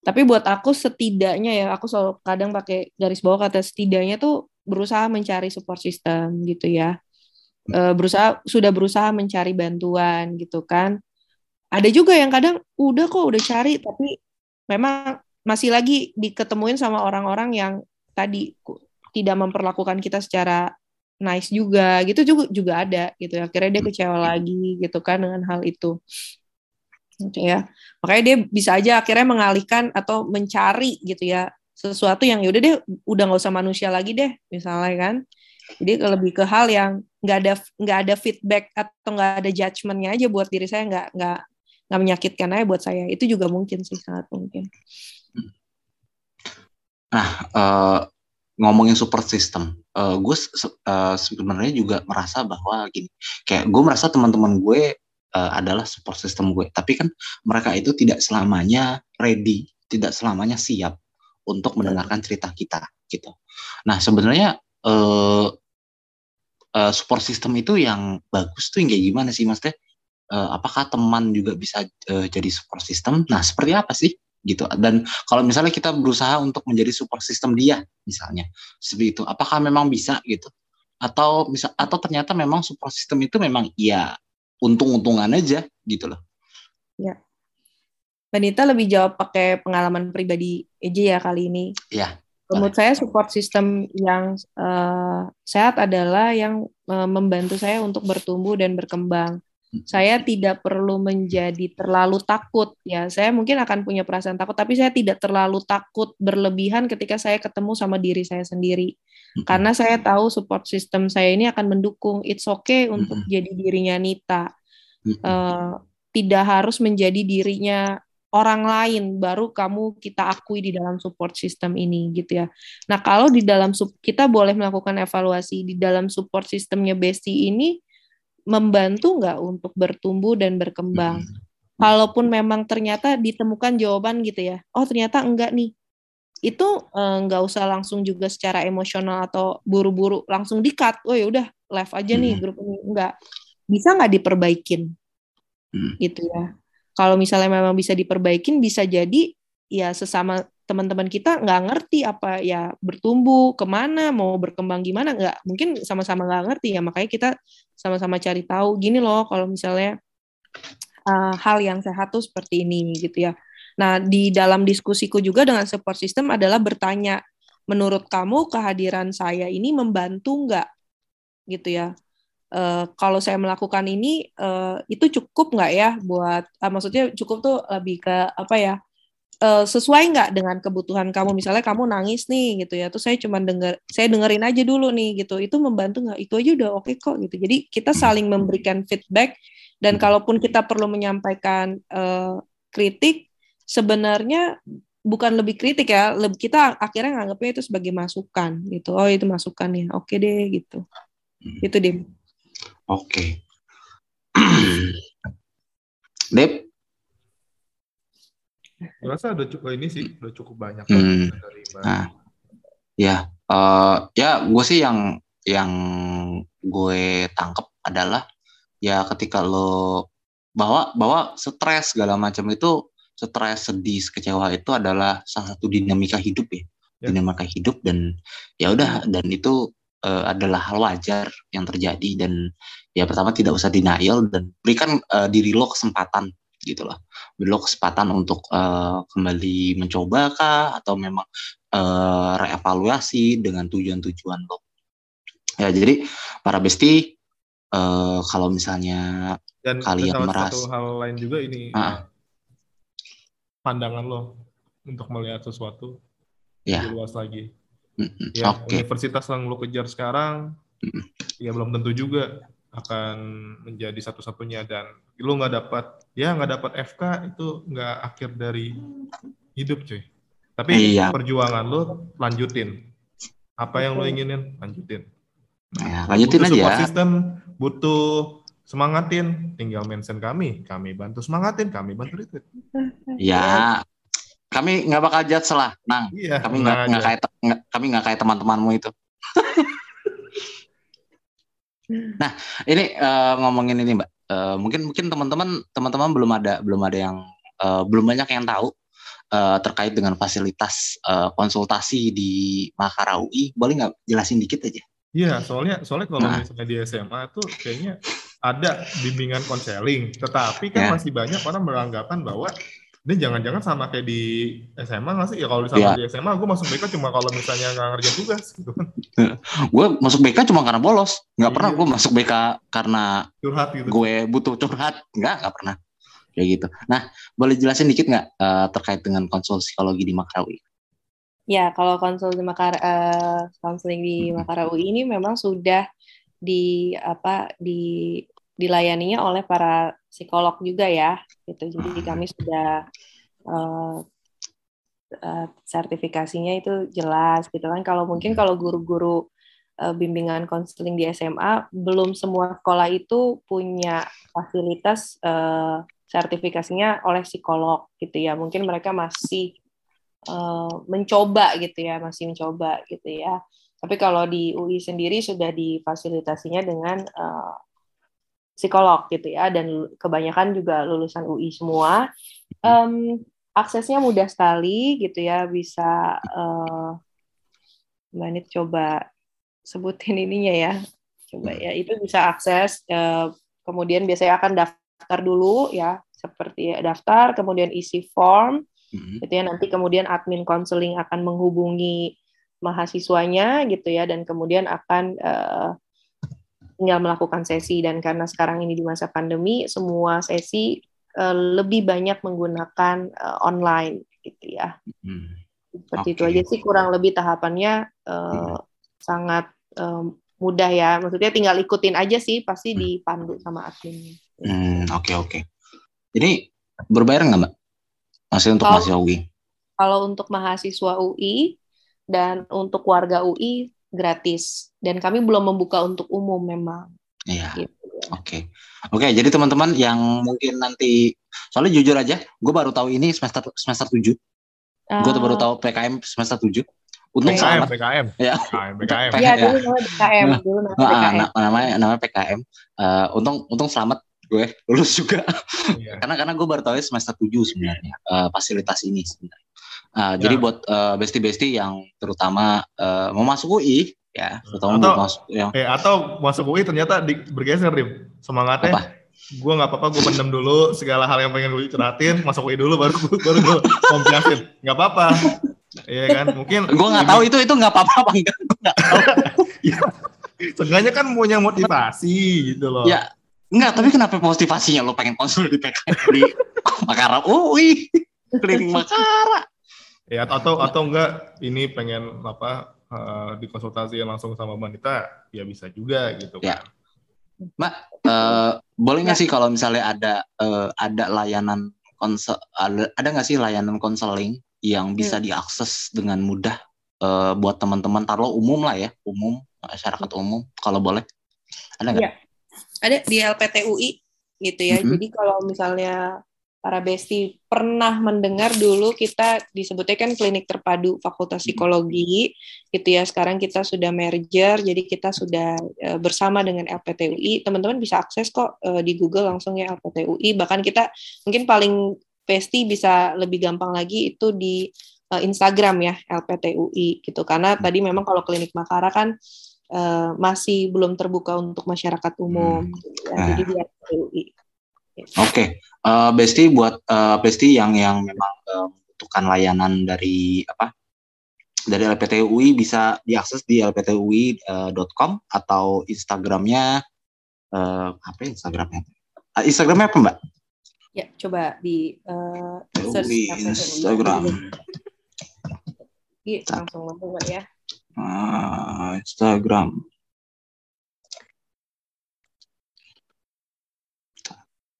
tapi buat aku setidaknya ya aku selalu kadang pakai garis bawah kata setidaknya tuh berusaha mencari support system gitu ya. Eh, berusaha sudah berusaha mencari bantuan gitu kan. Ada juga yang kadang udah kok udah cari tapi memang masih lagi diketemuin sama orang-orang yang tadi tidak memperlakukan kita secara nice juga gitu juga juga ada gitu. Akhirnya dia kecewa lagi gitu kan dengan hal itu gitu ya. Makanya dia bisa aja akhirnya mengalihkan atau mencari gitu ya sesuatu yang yaudah deh udah nggak usah manusia lagi deh misalnya kan. Jadi lebih ke hal yang nggak ada nggak ada feedback atau nggak ada judgementnya aja buat diri saya nggak nggak nggak menyakitkan aja buat saya. Itu juga mungkin sih sangat mungkin. Nah, eh, ngomongin support system, eh, gue se- eh, sebenarnya juga merasa bahwa gini, kayak gue merasa teman-teman gue eh, adalah support system gue, tapi kan mereka itu tidak selamanya ready, tidak selamanya siap untuk mendengarkan cerita kita, gitu. Nah, sebenarnya eh, eh, support system itu yang bagus tuh yang kayak gimana sih, Mas Teh? uh, apakah teman juga bisa uh, jadi support system? Nah, seperti apa sih gitu? Dan kalau misalnya kita berusaha untuk menjadi support system dia, misalnya seperti itu, apakah memang bisa gitu? Atau bisa atau ternyata memang support system itu memang ya untung-untungan aja gitu loh? Ya. Vanita lebih jawab pakai pengalaman pribadi aja ya kali ini. Iya. Menurut saya support system yang uh, sehat adalah yang uh, membantu saya untuk bertumbuh dan berkembang saya tidak perlu menjadi terlalu takut ya saya mungkin akan punya perasaan takut tapi saya tidak terlalu takut berlebihan ketika saya ketemu sama diri saya sendiri karena saya tahu support system saya ini akan mendukung. It's okay untuk jadi dirinya Nita. Uh, tidak harus menjadi dirinya orang lain. Baru kamu kita akui di dalam support system ini gitu ya. Nah, kalau di dalam kita boleh melakukan evaluasi di dalam support systemnya Besti ini membantu nggak untuk bertumbuh dan berkembang? Kalaupun memang ternyata ditemukan jawaban gitu ya, oh ternyata enggak nih, itu eh, nggak usah langsung juga secara emosional atau buru-buru langsung di cut, oh ya udah live aja nih hmm. grup ini, enggak bisa nggak diperbaikin, hmm. gitu ya. Kalau misalnya memang bisa diperbaikin, bisa jadi ya sesama teman-teman kita nggak ngerti apa ya bertumbuh ke mana mau berkembang gimana nggak. Mungkin sama-sama nggak ngerti ya. Makanya kita sama-sama cari tahu. Gini loh kalau misalnya uh, hal yang sehat tuh seperti ini gitu ya nah di dalam diskusiku juga dengan support system adalah bertanya menurut kamu kehadiran saya ini membantu nggak? Gitu ya. Uh, kalau saya melakukan ini uh, itu cukup nggak ya buat uh, maksudnya cukup tuh lebih ke apa ya sesuai nggak dengan kebutuhan kamu? Misalnya kamu nangis nih gitu ya terus saya cuma denger saya dengerin aja dulu nih gitu. Itu membantu nggak? Itu aja udah oke okay kok gitu. Jadi kita saling memberikan feedback dan kalaupun kita perlu menyampaikan uh, kritik sebenarnya bukan lebih kritik ya lebih kita akhirnya nganggapnya itu sebagai masukan gitu oh itu masukan ya oke deh gitu hmm. itu deh oke [clears throat] okay. Dep rasa udah cukup ini sih, udah cukup banyak hmm. dari Nah, ya, uh, ya gue sih yang yang gue tangkep adalah ya ketika lo bawa bawa stres segala macam itu stres sedih kecewa itu adalah salah satu dinamika hidup ya, ya. dinamika hidup dan ya udah dan itu uh, adalah hal wajar yang terjadi dan ya pertama tidak usah denial dan berikan uh, diri lo kesempatan gitu loh. Beri lo kesempatan untuk uh, kembali mencoba kah atau memang uh, reevaluasi dengan tujuan-tujuan lo. Ya jadi para besti uh, kalau misalnya Dan kalian merasa satu hal lain juga ini uh, pandangan lo untuk melihat sesuatu ya. lebih luas lagi. Mm-hmm. Ya okay. universitas yang lo kejar sekarang mm-hmm. ya belum tentu juga akan menjadi satu-satunya dan lu nggak dapat ya nggak dapat FK itu nggak akhir dari hidup cuy tapi iya. perjuangan lu lanjutin apa yang lu inginin lanjutin ya, lanjutin butuh aja sistem butuh semangatin tinggal mention kami kami bantu semangatin kami bantu retweet ya kami nggak bakal judge lah nang iya, kami nggak kayak kami nggak kayak teman-temanmu itu [laughs] Nah, ini uh, ngomongin ini, Mbak. Uh, mungkin mungkin teman-teman teman-teman belum ada belum ada yang uh, belum banyak yang tahu uh, terkait dengan fasilitas uh, konsultasi di Makara UI. Boleh nggak jelasin dikit aja? Iya, soalnya soalnya kalau nah. misalnya di SMA tuh kayaknya ada bimbingan konseling, tetapi kan ya. masih banyak orang beranggapan bahwa ini jangan-jangan sama kayak di SMA nggak sih? Ya kalau sama ya. di SMA, gue masuk BK cuma kalau misalnya nggak ngerjain tugas gitu [laughs] kan. gue masuk BK cuma karena bolos. Nggak iya. pernah gue masuk BK karena curhat gitu. Gue butuh curhat. Nggak, nggak pernah. Kayak gitu. Nah, boleh jelasin dikit nggak uh, terkait dengan konsul psikologi di Makarawi? Ya, kalau konsul di Makar, uh, konseling di hmm. Makarawi ini memang sudah di apa di dilayaninya oleh para psikolog juga ya gitu. Jadi kami sudah uh, uh, sertifikasinya itu jelas gitu kan. Kalau mungkin kalau guru-guru uh, bimbingan konseling di SMA belum semua sekolah itu punya fasilitas uh, sertifikasinya oleh psikolog gitu ya. Mungkin mereka masih uh, mencoba gitu ya masih mencoba gitu ya tapi kalau di UI sendiri sudah difasilitasinya dengan uh, psikolog gitu ya dan kebanyakan juga lulusan UI semua. Um, aksesnya mudah sekali gitu ya bisa uh, Mbak Nit coba sebutin ininya ya. Coba ya itu bisa akses uh, kemudian biasanya akan daftar dulu ya seperti daftar kemudian isi form hmm. gitu ya. Nanti kemudian admin konseling akan menghubungi mahasiswanya gitu ya dan kemudian akan uh, tinggal melakukan sesi dan karena sekarang ini di masa pandemi semua sesi uh, lebih banyak menggunakan uh, online gitu ya. Hmm. Seperti okay. itu aja sih kurang lebih tahapannya uh, hmm. sangat um, mudah ya. Maksudnya tinggal ikutin aja sih pasti hmm. dipandu sama adminnya. Hmm, oke okay, oke. Okay. Jadi berbayar nggak mbak? Masih untuk kalau, mahasiswa UI? Kalau untuk mahasiswa UI dan untuk warga UI gratis dan kami belum membuka untuk umum memang. Iya. Gitu. Oke, okay. oke. Okay, jadi teman-teman yang mungkin nanti, soalnya jujur aja, gue baru tahu ini semester semester tujuh. Uh, gue baru tahu PKM semester tujuh. Untung PKM, selamat. PKM. Ya. PKM, PKM. Iya, dulu namanya PKM. Dulu namanya PKM. Nah, namanya, namanya PKM. Uh, untung, untung selamat gue [laughs] lulus juga. Yeah. karena karena gue baru tahu semester tujuh sebenarnya uh, fasilitas ini sebenarnya. Uh, yeah. Jadi buat uh, bestie-bestie yang terutama uh, mau masuk UI ya terutama atau, masuk yang eh, atau masuk UI ternyata di, bergeser rim semangatnya apa? gue nggak apa-apa gue pendam dulu segala hal yang pengen gue curhatin masuk UI dulu baru baru gue komplasin. Nggak apa-apa. Iya kan? Mungkin gue nggak tahu itu itu nggak apa-apa apa enggak. Gue nggak tahu. [laughs] Ya, Seenggaknya kan punya motivasi gitu loh. Ya Enggak, tapi kenapa motivasinya lo pengen konsul di PK di Makara UI keliling Makara ya atau atau enggak ini pengen apa uh, dikonsultasi langsung sama wanita ya bisa juga gitu ya. kan. Mbak, uh, boleh nggak ya. sih kalau misalnya ada uh, ada layanan konsel ada ada nggak sih layanan konseling yang bisa hmm. diakses dengan mudah uh, buat teman-teman taruh umum lah ya umum masyarakat hmm. umum kalau boleh ada nggak? Ya. Ada di LPTUI gitu ya. Mm -hmm. Jadi kalau misalnya para besti pernah mendengar dulu kita disebutnya kan klinik terpadu Fakultas Psikologi gitu ya. Sekarang kita sudah merger jadi kita sudah uh, bersama dengan LPTUI teman-teman bisa akses kok uh, di Google langsung ya LPTUI bahkan kita mungkin paling besti bisa lebih gampang lagi itu di uh, Instagram ya LPTUI gitu. Karena tadi memang kalau klinik Makara kan uh, masih belum terbuka untuk masyarakat umum hmm. ya. jadi di LPTUI Oke, okay. uh, eh, Besti buat uh, Besti yang yang memang uh, membutuhkan layanan dari apa? Dari LPTUI bisa diakses di lptui.com uh, atau Instagramnya uh, apa ya Instagramnya? Uh, Instagramnya apa Mbak? Ya, coba di uh, search Instagram. Iya, langsung langsung ya. Uh, Instagram.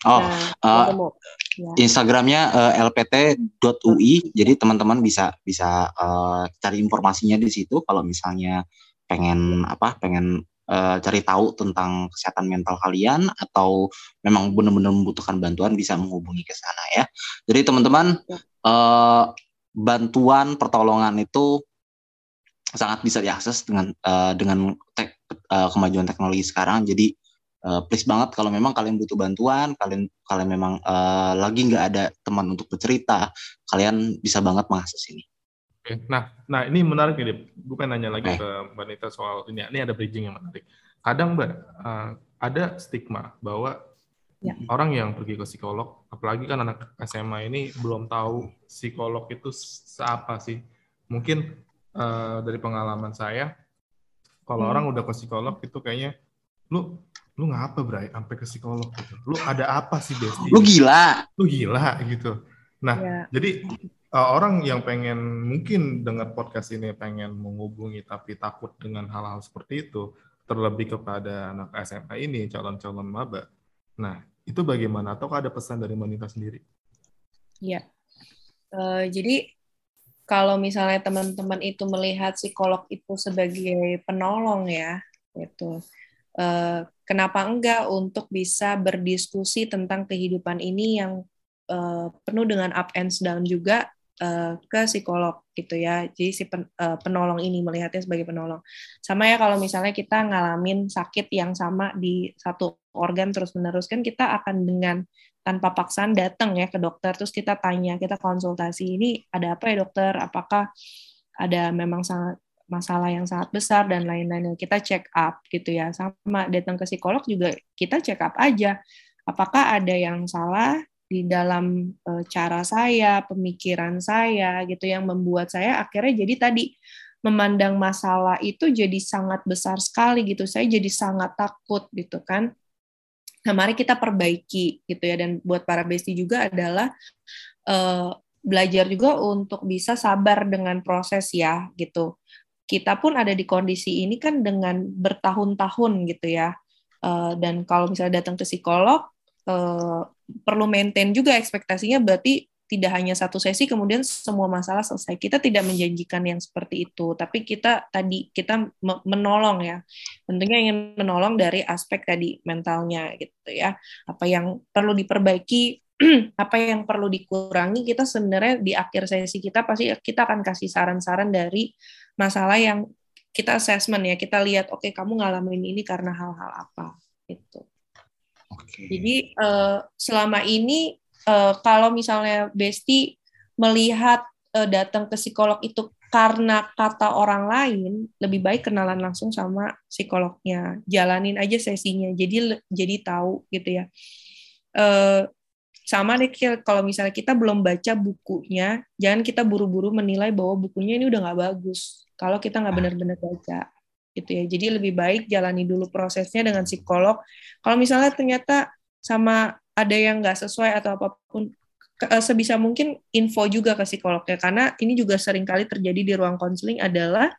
Oh, nah, uh, ya. Instagramnya uh, lpt.ui. Jadi teman-teman bisa bisa uh, cari informasinya di situ. Kalau misalnya pengen apa, pengen uh, cari tahu tentang kesehatan mental kalian atau memang benar-benar membutuhkan bantuan, bisa menghubungi ke sana ya. Jadi teman-teman, ya. uh, bantuan pertolongan itu sangat bisa diakses dengan uh, dengan tek, uh, kemajuan teknologi sekarang. Jadi uh, please banget kalau memang kalian butuh bantuan, kalian kalian memang uh, lagi nggak ada teman untuk bercerita, kalian bisa banget mengakses ini. Oke, nah, nah ini menarik nih, gue pengen nanya lagi okay. ke Mbak Nita soal ini. Ini ada bridging yang menarik. Kadang Mbak uh, ada stigma bahwa ya. orang yang pergi ke psikolog, apalagi kan anak SMA ini belum tahu psikolog itu seapa sih. Mungkin uh, dari pengalaman saya, kalau hmm. orang udah ke psikolog itu kayaknya lu lu ngapa Bray? Sampai ke psikolog gitu. Lu ada apa sih Besti? Lu gila. Lu gila gitu. Nah ya. jadi uh, orang yang pengen mungkin dengar podcast ini pengen menghubungi tapi takut dengan hal-hal seperti itu terlebih kepada anak SMA ini calon-calon maba. Nah itu bagaimana? Atau ada pesan dari Manita sendiri? Iya uh, jadi kalau misalnya teman-teman itu melihat psikolog itu sebagai penolong ya itu uh, kenapa enggak untuk bisa berdiskusi tentang kehidupan ini yang uh, penuh dengan up and down juga uh, ke psikolog gitu ya. Jadi si pen, penolong ini melihatnya sebagai penolong. Sama ya kalau misalnya kita ngalamin sakit yang sama di satu organ terus-menerus kan kita akan dengan tanpa paksaan datang ya ke dokter terus kita tanya, kita konsultasi ini ada apa ya dokter? Apakah ada memang sangat masalah yang sangat besar dan lain-lain kita check up gitu ya sama datang ke psikolog juga kita check up aja apakah ada yang salah di dalam e, cara saya, pemikiran saya gitu yang membuat saya akhirnya jadi tadi memandang masalah itu jadi sangat besar sekali gitu. Saya jadi sangat takut gitu kan. Nah, mari kita perbaiki gitu ya dan buat para besti juga adalah e, belajar juga untuk bisa sabar dengan proses ya gitu. Kita pun ada di kondisi ini kan dengan bertahun-tahun gitu ya. Uh, dan kalau misalnya datang ke psikolog, uh, perlu maintain juga ekspektasinya berarti tidak hanya satu sesi kemudian semua masalah selesai. Kita tidak menjanjikan yang seperti itu, tapi kita tadi kita menolong ya. Tentunya ingin menolong dari aspek tadi mentalnya gitu ya. Apa yang perlu diperbaiki, [clears throat] apa yang perlu dikurangi, kita sebenarnya di akhir sesi kita pasti kita akan kasih saran-saran dari masalah yang kita assessment ya. Kita lihat oke okay, kamu ngalamin ini karena hal-hal apa gitu. Okay. Jadi uh, selama ini uh, kalau misalnya Besti melihat uh, datang ke psikolog itu karena kata orang lain, lebih baik kenalan langsung sama psikolognya, jalanin aja sesinya, jadi jadi tahu gitu ya. Uh, sama deh kalau misalnya kita belum baca bukunya, jangan kita buru-buru menilai bahwa bukunya ini udah nggak bagus. Kalau kita nggak ah. benar-benar baca gitu ya. Jadi lebih baik jalani dulu prosesnya dengan psikolog. Kalau misalnya ternyata sama ada yang nggak sesuai atau apa pun, eh, sebisa mungkin info juga ke psikolognya karena ini juga sering kali terjadi di ruang konseling adalah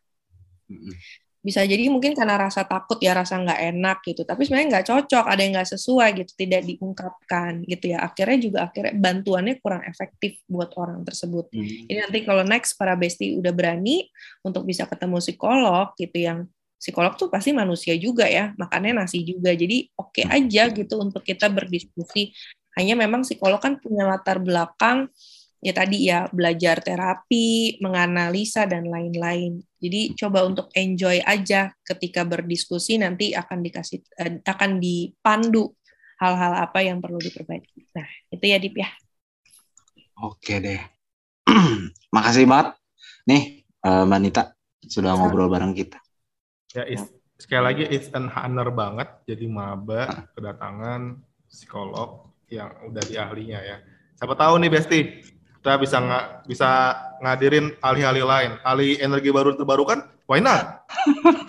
bisa jadi mungkin karena rasa takut ya rasa nggak enak gitu tapi sebenarnya nggak cocok ada yang nggak sesuai gitu tidak diungkapkan gitu ya akhirnya juga akhirnya bantuannya kurang efektif buat orang tersebut hmm. jadi nanti kalau next para besti udah berani untuk bisa ketemu psikolog gitu yang psikolog tuh pasti manusia juga ya, makannya nasi juga. Jadi oke okay aja gitu untuk kita berdiskusi. Hanya memang psikolog kan punya latar belakang ya tadi ya belajar terapi, menganalisa dan lain-lain. Jadi coba untuk enjoy aja ketika berdiskusi nanti akan dikasih eh, akan dipandu hal-hal apa yang perlu diperbaiki. Nah, itu ya Dip ya. Oke deh. [clears throat] Makasih banget nih uh, Mbak Nita sudah ngobrol bareng kita. Ya, is, sekali lagi it's an honor banget jadi maba kedatangan psikolog yang udah di ahlinya ya. Siapa tahu nih Besti, kita bisa nggak bisa ngadirin ahli-ahli lain, ahli energi baru terbarukan, why not?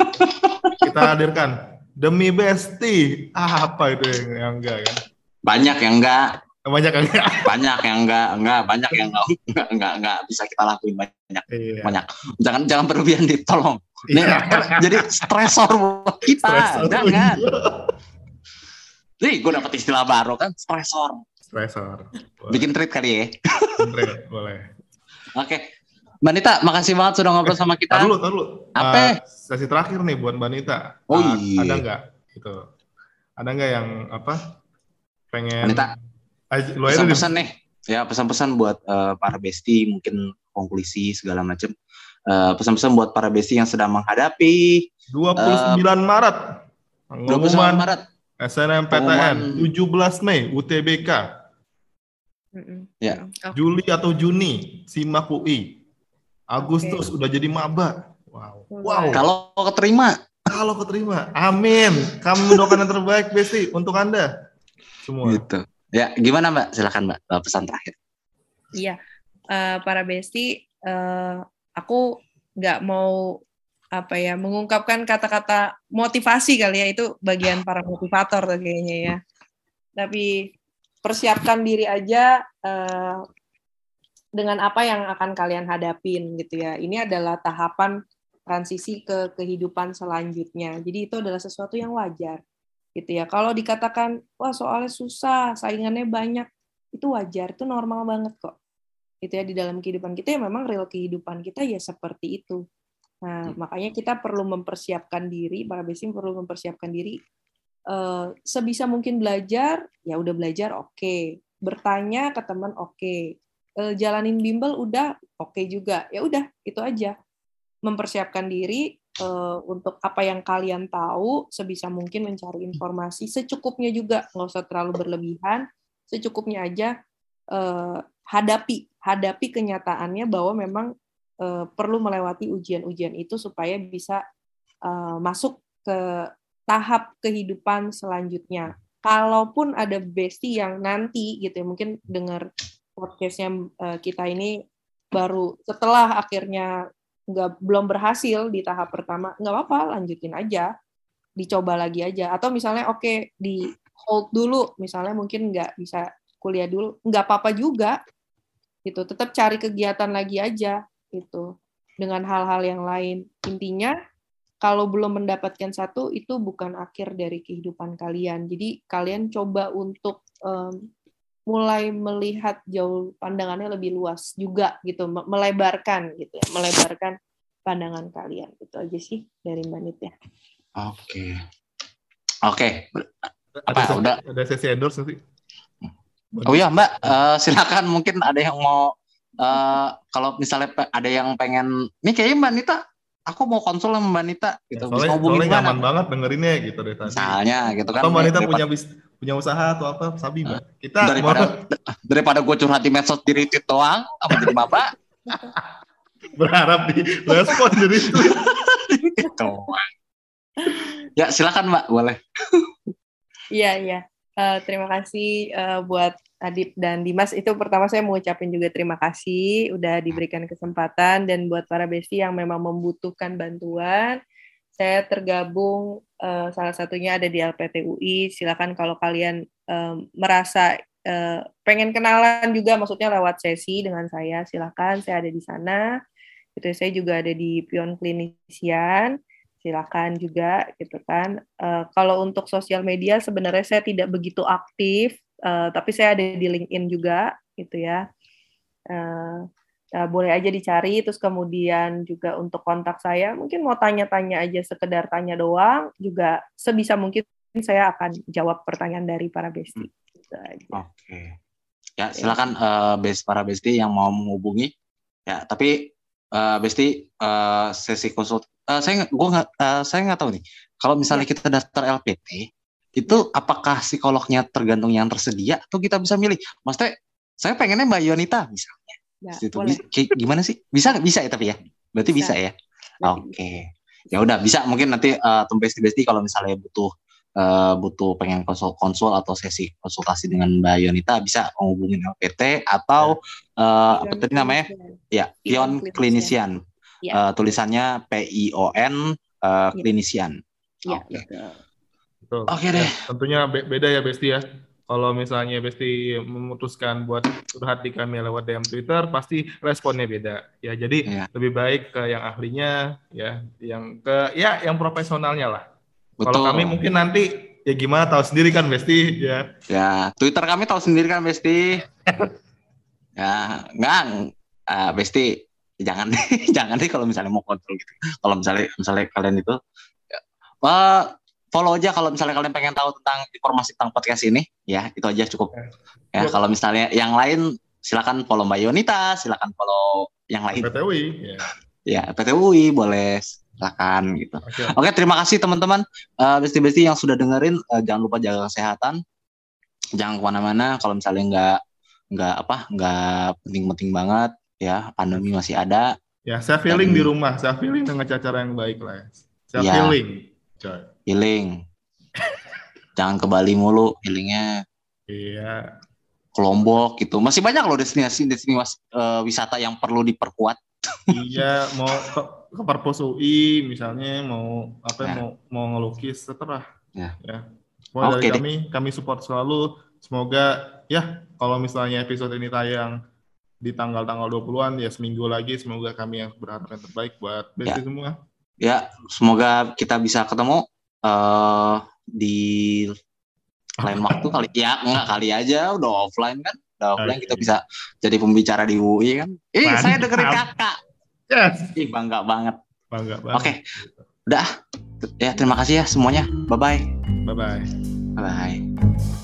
[laughs] kita hadirkan demi Besti. Ah, apa itu yang, yang enggak kan? Banyak yang enggak. Banyak yang enggak. [laughs] Banyak yang enggak, enggak, banyak yang enggak, enggak, enggak, enggak bisa kita lakuin banyak. Iya. Banyak. Jangan jangan berlebihan ditolong. Nih, iya. [laughs] jadi stresor buat kita, stresor. jangan. Nih, gue dapet istilah baru kan, stresor. Stresor. Bikin treat kali ya. Treat, boleh. Oke. Mbak Nita, makasih banget sudah ngobrol sama kita. Dulu, dulu. Apa? Uh, sesi terakhir nih buat Mbak Nita. Oh uh, iya. Ada nggak? Gitu. Ada nggak yang apa? Pengen. Nita. Pesan-pesan nih. Ya, pesan-pesan buat uh, para bestie, mungkin konklusi segala macam uh, pesan-pesan buat para besi yang sedang menghadapi 29 uh, Maret. 29 Maret. SNMPTN 17 Mei UTBK. Ya. Juli atau Juni SIMAK UI. Agustus okay. udah jadi maba. Wow. Wow. Kalau keterima. Kalau keterima. Amin. Kami mendoakan yang terbaik Besti untuk Anda. Semua. Gitu. Ya, gimana Mbak? Silakan Mbak pesan terakhir. Iya. Uh, para Besti uh, aku nggak mau apa ya mengungkapkan kata-kata motivasi kali ya itu bagian para motivator kayaknya ya tapi persiapkan diri aja uh, dengan apa yang akan kalian hadapin gitu ya ini adalah tahapan transisi ke kehidupan selanjutnya jadi itu adalah sesuatu yang wajar gitu ya kalau dikatakan wah soalnya susah saingannya banyak itu wajar itu normal banget kok itu ya di dalam kehidupan kita ya memang real kehidupan kita ya seperti itu. Nah, hmm. makanya kita perlu mempersiapkan diri, para besim perlu mempersiapkan diri uh, sebisa mungkin belajar, ya udah belajar oke. Okay. Bertanya ke teman oke. Okay. uh, jalanin bimbel udah oke okay juga ya udah itu aja mempersiapkan diri uh, untuk apa yang kalian tahu sebisa mungkin mencari informasi secukupnya juga nggak usah terlalu berlebihan secukupnya aja hadapi hadapi kenyataannya bahwa memang perlu melewati ujian-ujian itu supaya bisa masuk ke tahap kehidupan selanjutnya. Kalaupun ada bestie yang nanti gitu ya mungkin dengar podcastnya uh, kita ini baru setelah akhirnya nggak belum berhasil di tahap pertama nggak apa-apa lanjutin aja. Dicoba lagi aja. Atau misalnya oke okay, di hold dulu. Misalnya mungkin nggak bisa kuliah dulu. Nggak apa-apa juga. Gitu. Tetap cari kegiatan lagi aja itu dengan hal-hal yang lain. Intinya kalau belum mendapatkan satu itu bukan akhir dari kehidupan kalian. Jadi kalian coba untuk um, mulai melihat jauh pandangannya lebih luas juga gitu, melebarkan gitu ya, melebarkan pandangan kalian. Itu aja sih dari Mbak Nit ya. Oke. Oke. Apa ada, udah ada sesi endorse nanti? Oh iya Mbak, uh, silakan mungkin ada yang mau uh, kalau misalnya ada yang pengen, nih kayaknya Mbak Nita aku mau konsul sama Mbak Nita gitu. Ya, soalnya, soalnya nyaman banget dengerinnya gitu deh tadi. Misalnya gitu kan. Atau Mbak Nita punya bis, punya usaha atau apa, sabi Mbak. Kita daripada mau... daripada gue curhat di medsos diri itu doang, apa jadi Bapak? [laughs] Berharap di respon jadi itu. ya silakan Mbak, boleh. Iya iya. Uh, terima kasih uh, buat Adit dan Dimas itu pertama saya mau ucapin juga terima kasih udah diberikan kesempatan dan buat para besti yang memang membutuhkan bantuan saya tergabung uh, salah satunya ada di LPT UI silakan kalau kalian uh, merasa uh, pengen kenalan juga maksudnya lewat sesi dengan saya silakan. Saya ada di sana. Itu saya juga ada di Pion Klinisian silakan juga gitu kan. Uh, kalau untuk sosial media sebenarnya saya tidak begitu aktif uh, tapi saya ada di LinkedIn juga gitu ya uh, uh, boleh aja dicari terus kemudian juga untuk kontak saya mungkin mau tanya-tanya aja sekedar tanya doang juga sebisa mungkin saya akan jawab pertanyaan dari para besti hmm. gitu oke okay. ya silakan uh, best para besti yang mau menghubungi ya tapi uh, besti uh, sesi konsult uh, saya gua nggak uh, saya nggak tahu nih kalau misalnya ya. kita daftar LPT itu apakah psikolognya tergantung yang tersedia atau kita bisa milih? Maksudnya saya pengennya Mbak Yonita misalnya. Ya, itu gimana sih? Bisa bisa ya tapi ya. Berarti bisa, bisa ya. Oke. Okay. Ya udah bisa mungkin nanti uh, besti kalau misalnya butuh uh, butuh pengen konsul konsul atau sesi konsultasi dengan Mbak Yonita bisa menghubungi LPT atau ya. uh, apa tadi namanya? Ya, Pion Klinisian. Ya. Uh, tulisannya P I O N uh, Klinisian. Ya, okay. Oke okay deh. Ya, tentunya be beda ya Besti ya. Kalau misalnya Besti memutuskan buat curhat di kami lewat DM Twitter, pasti responnya beda. Ya, jadi ya. lebih baik ke yang ahlinya, ya, yang ke ya yang profesionalnya lah. Kalau kami mungkin nanti ya gimana tahu sendiri kan Besti ya. Ya, Twitter kami tahu sendiri kan Besti. [laughs] ya, enggak uh, Besti jangan [laughs] jangan deh kalau misalnya mau kontrol gitu. Kalau misalnya misalnya kalian itu ya, uh, follow aja kalau misalnya kalian pengen tahu tentang informasi tentang podcast ini. Ya itu aja cukup. Ya kalau misalnya yang lain silakan follow Mbak Yonita silakan follow yang lain. PTUI ya, ya PTUI boleh silakan gitu. Okay. oke terima kasih teman-teman. Uh, besti-besti yang sudah dengerin uh, jangan lupa jaga kesehatan. Jangan ke mana-mana kalau misalnya nggak nggak apa nggak penting-penting banget ya pandemi masih ada. Ya saya feeling Dan, di rumah saya feeling dengan cara yang baik lah ya. Saya ya. feeling coy healing. Jangan ke Bali mulu healingnya. Iya. Ke Lombok gitu. Masih banyak loh destinasi destinasi uh, wisata yang perlu diperkuat. Iya mau ke, ke Perpus UI misalnya mau apa ya. mau mau ngelukis setelah ya, ya. Mau dari kami kami support selalu. Semoga ya kalau misalnya episode ini tayang di tanggal-tanggal 20-an ya seminggu lagi semoga kami yang berharap yang terbaik buat Besti ya. semua. Ya, semoga kita bisa ketemu uh, di lain waktu kali ya enggak kali aja udah offline kan? Udah offline kita bisa jadi pembicara di UI kan? Ih saya dengerin kakak. Yes. ih bangga banget. Bangga banget. Oke okay. udah. Ya terima kasih ya semuanya. Bye bye bye bye bye bye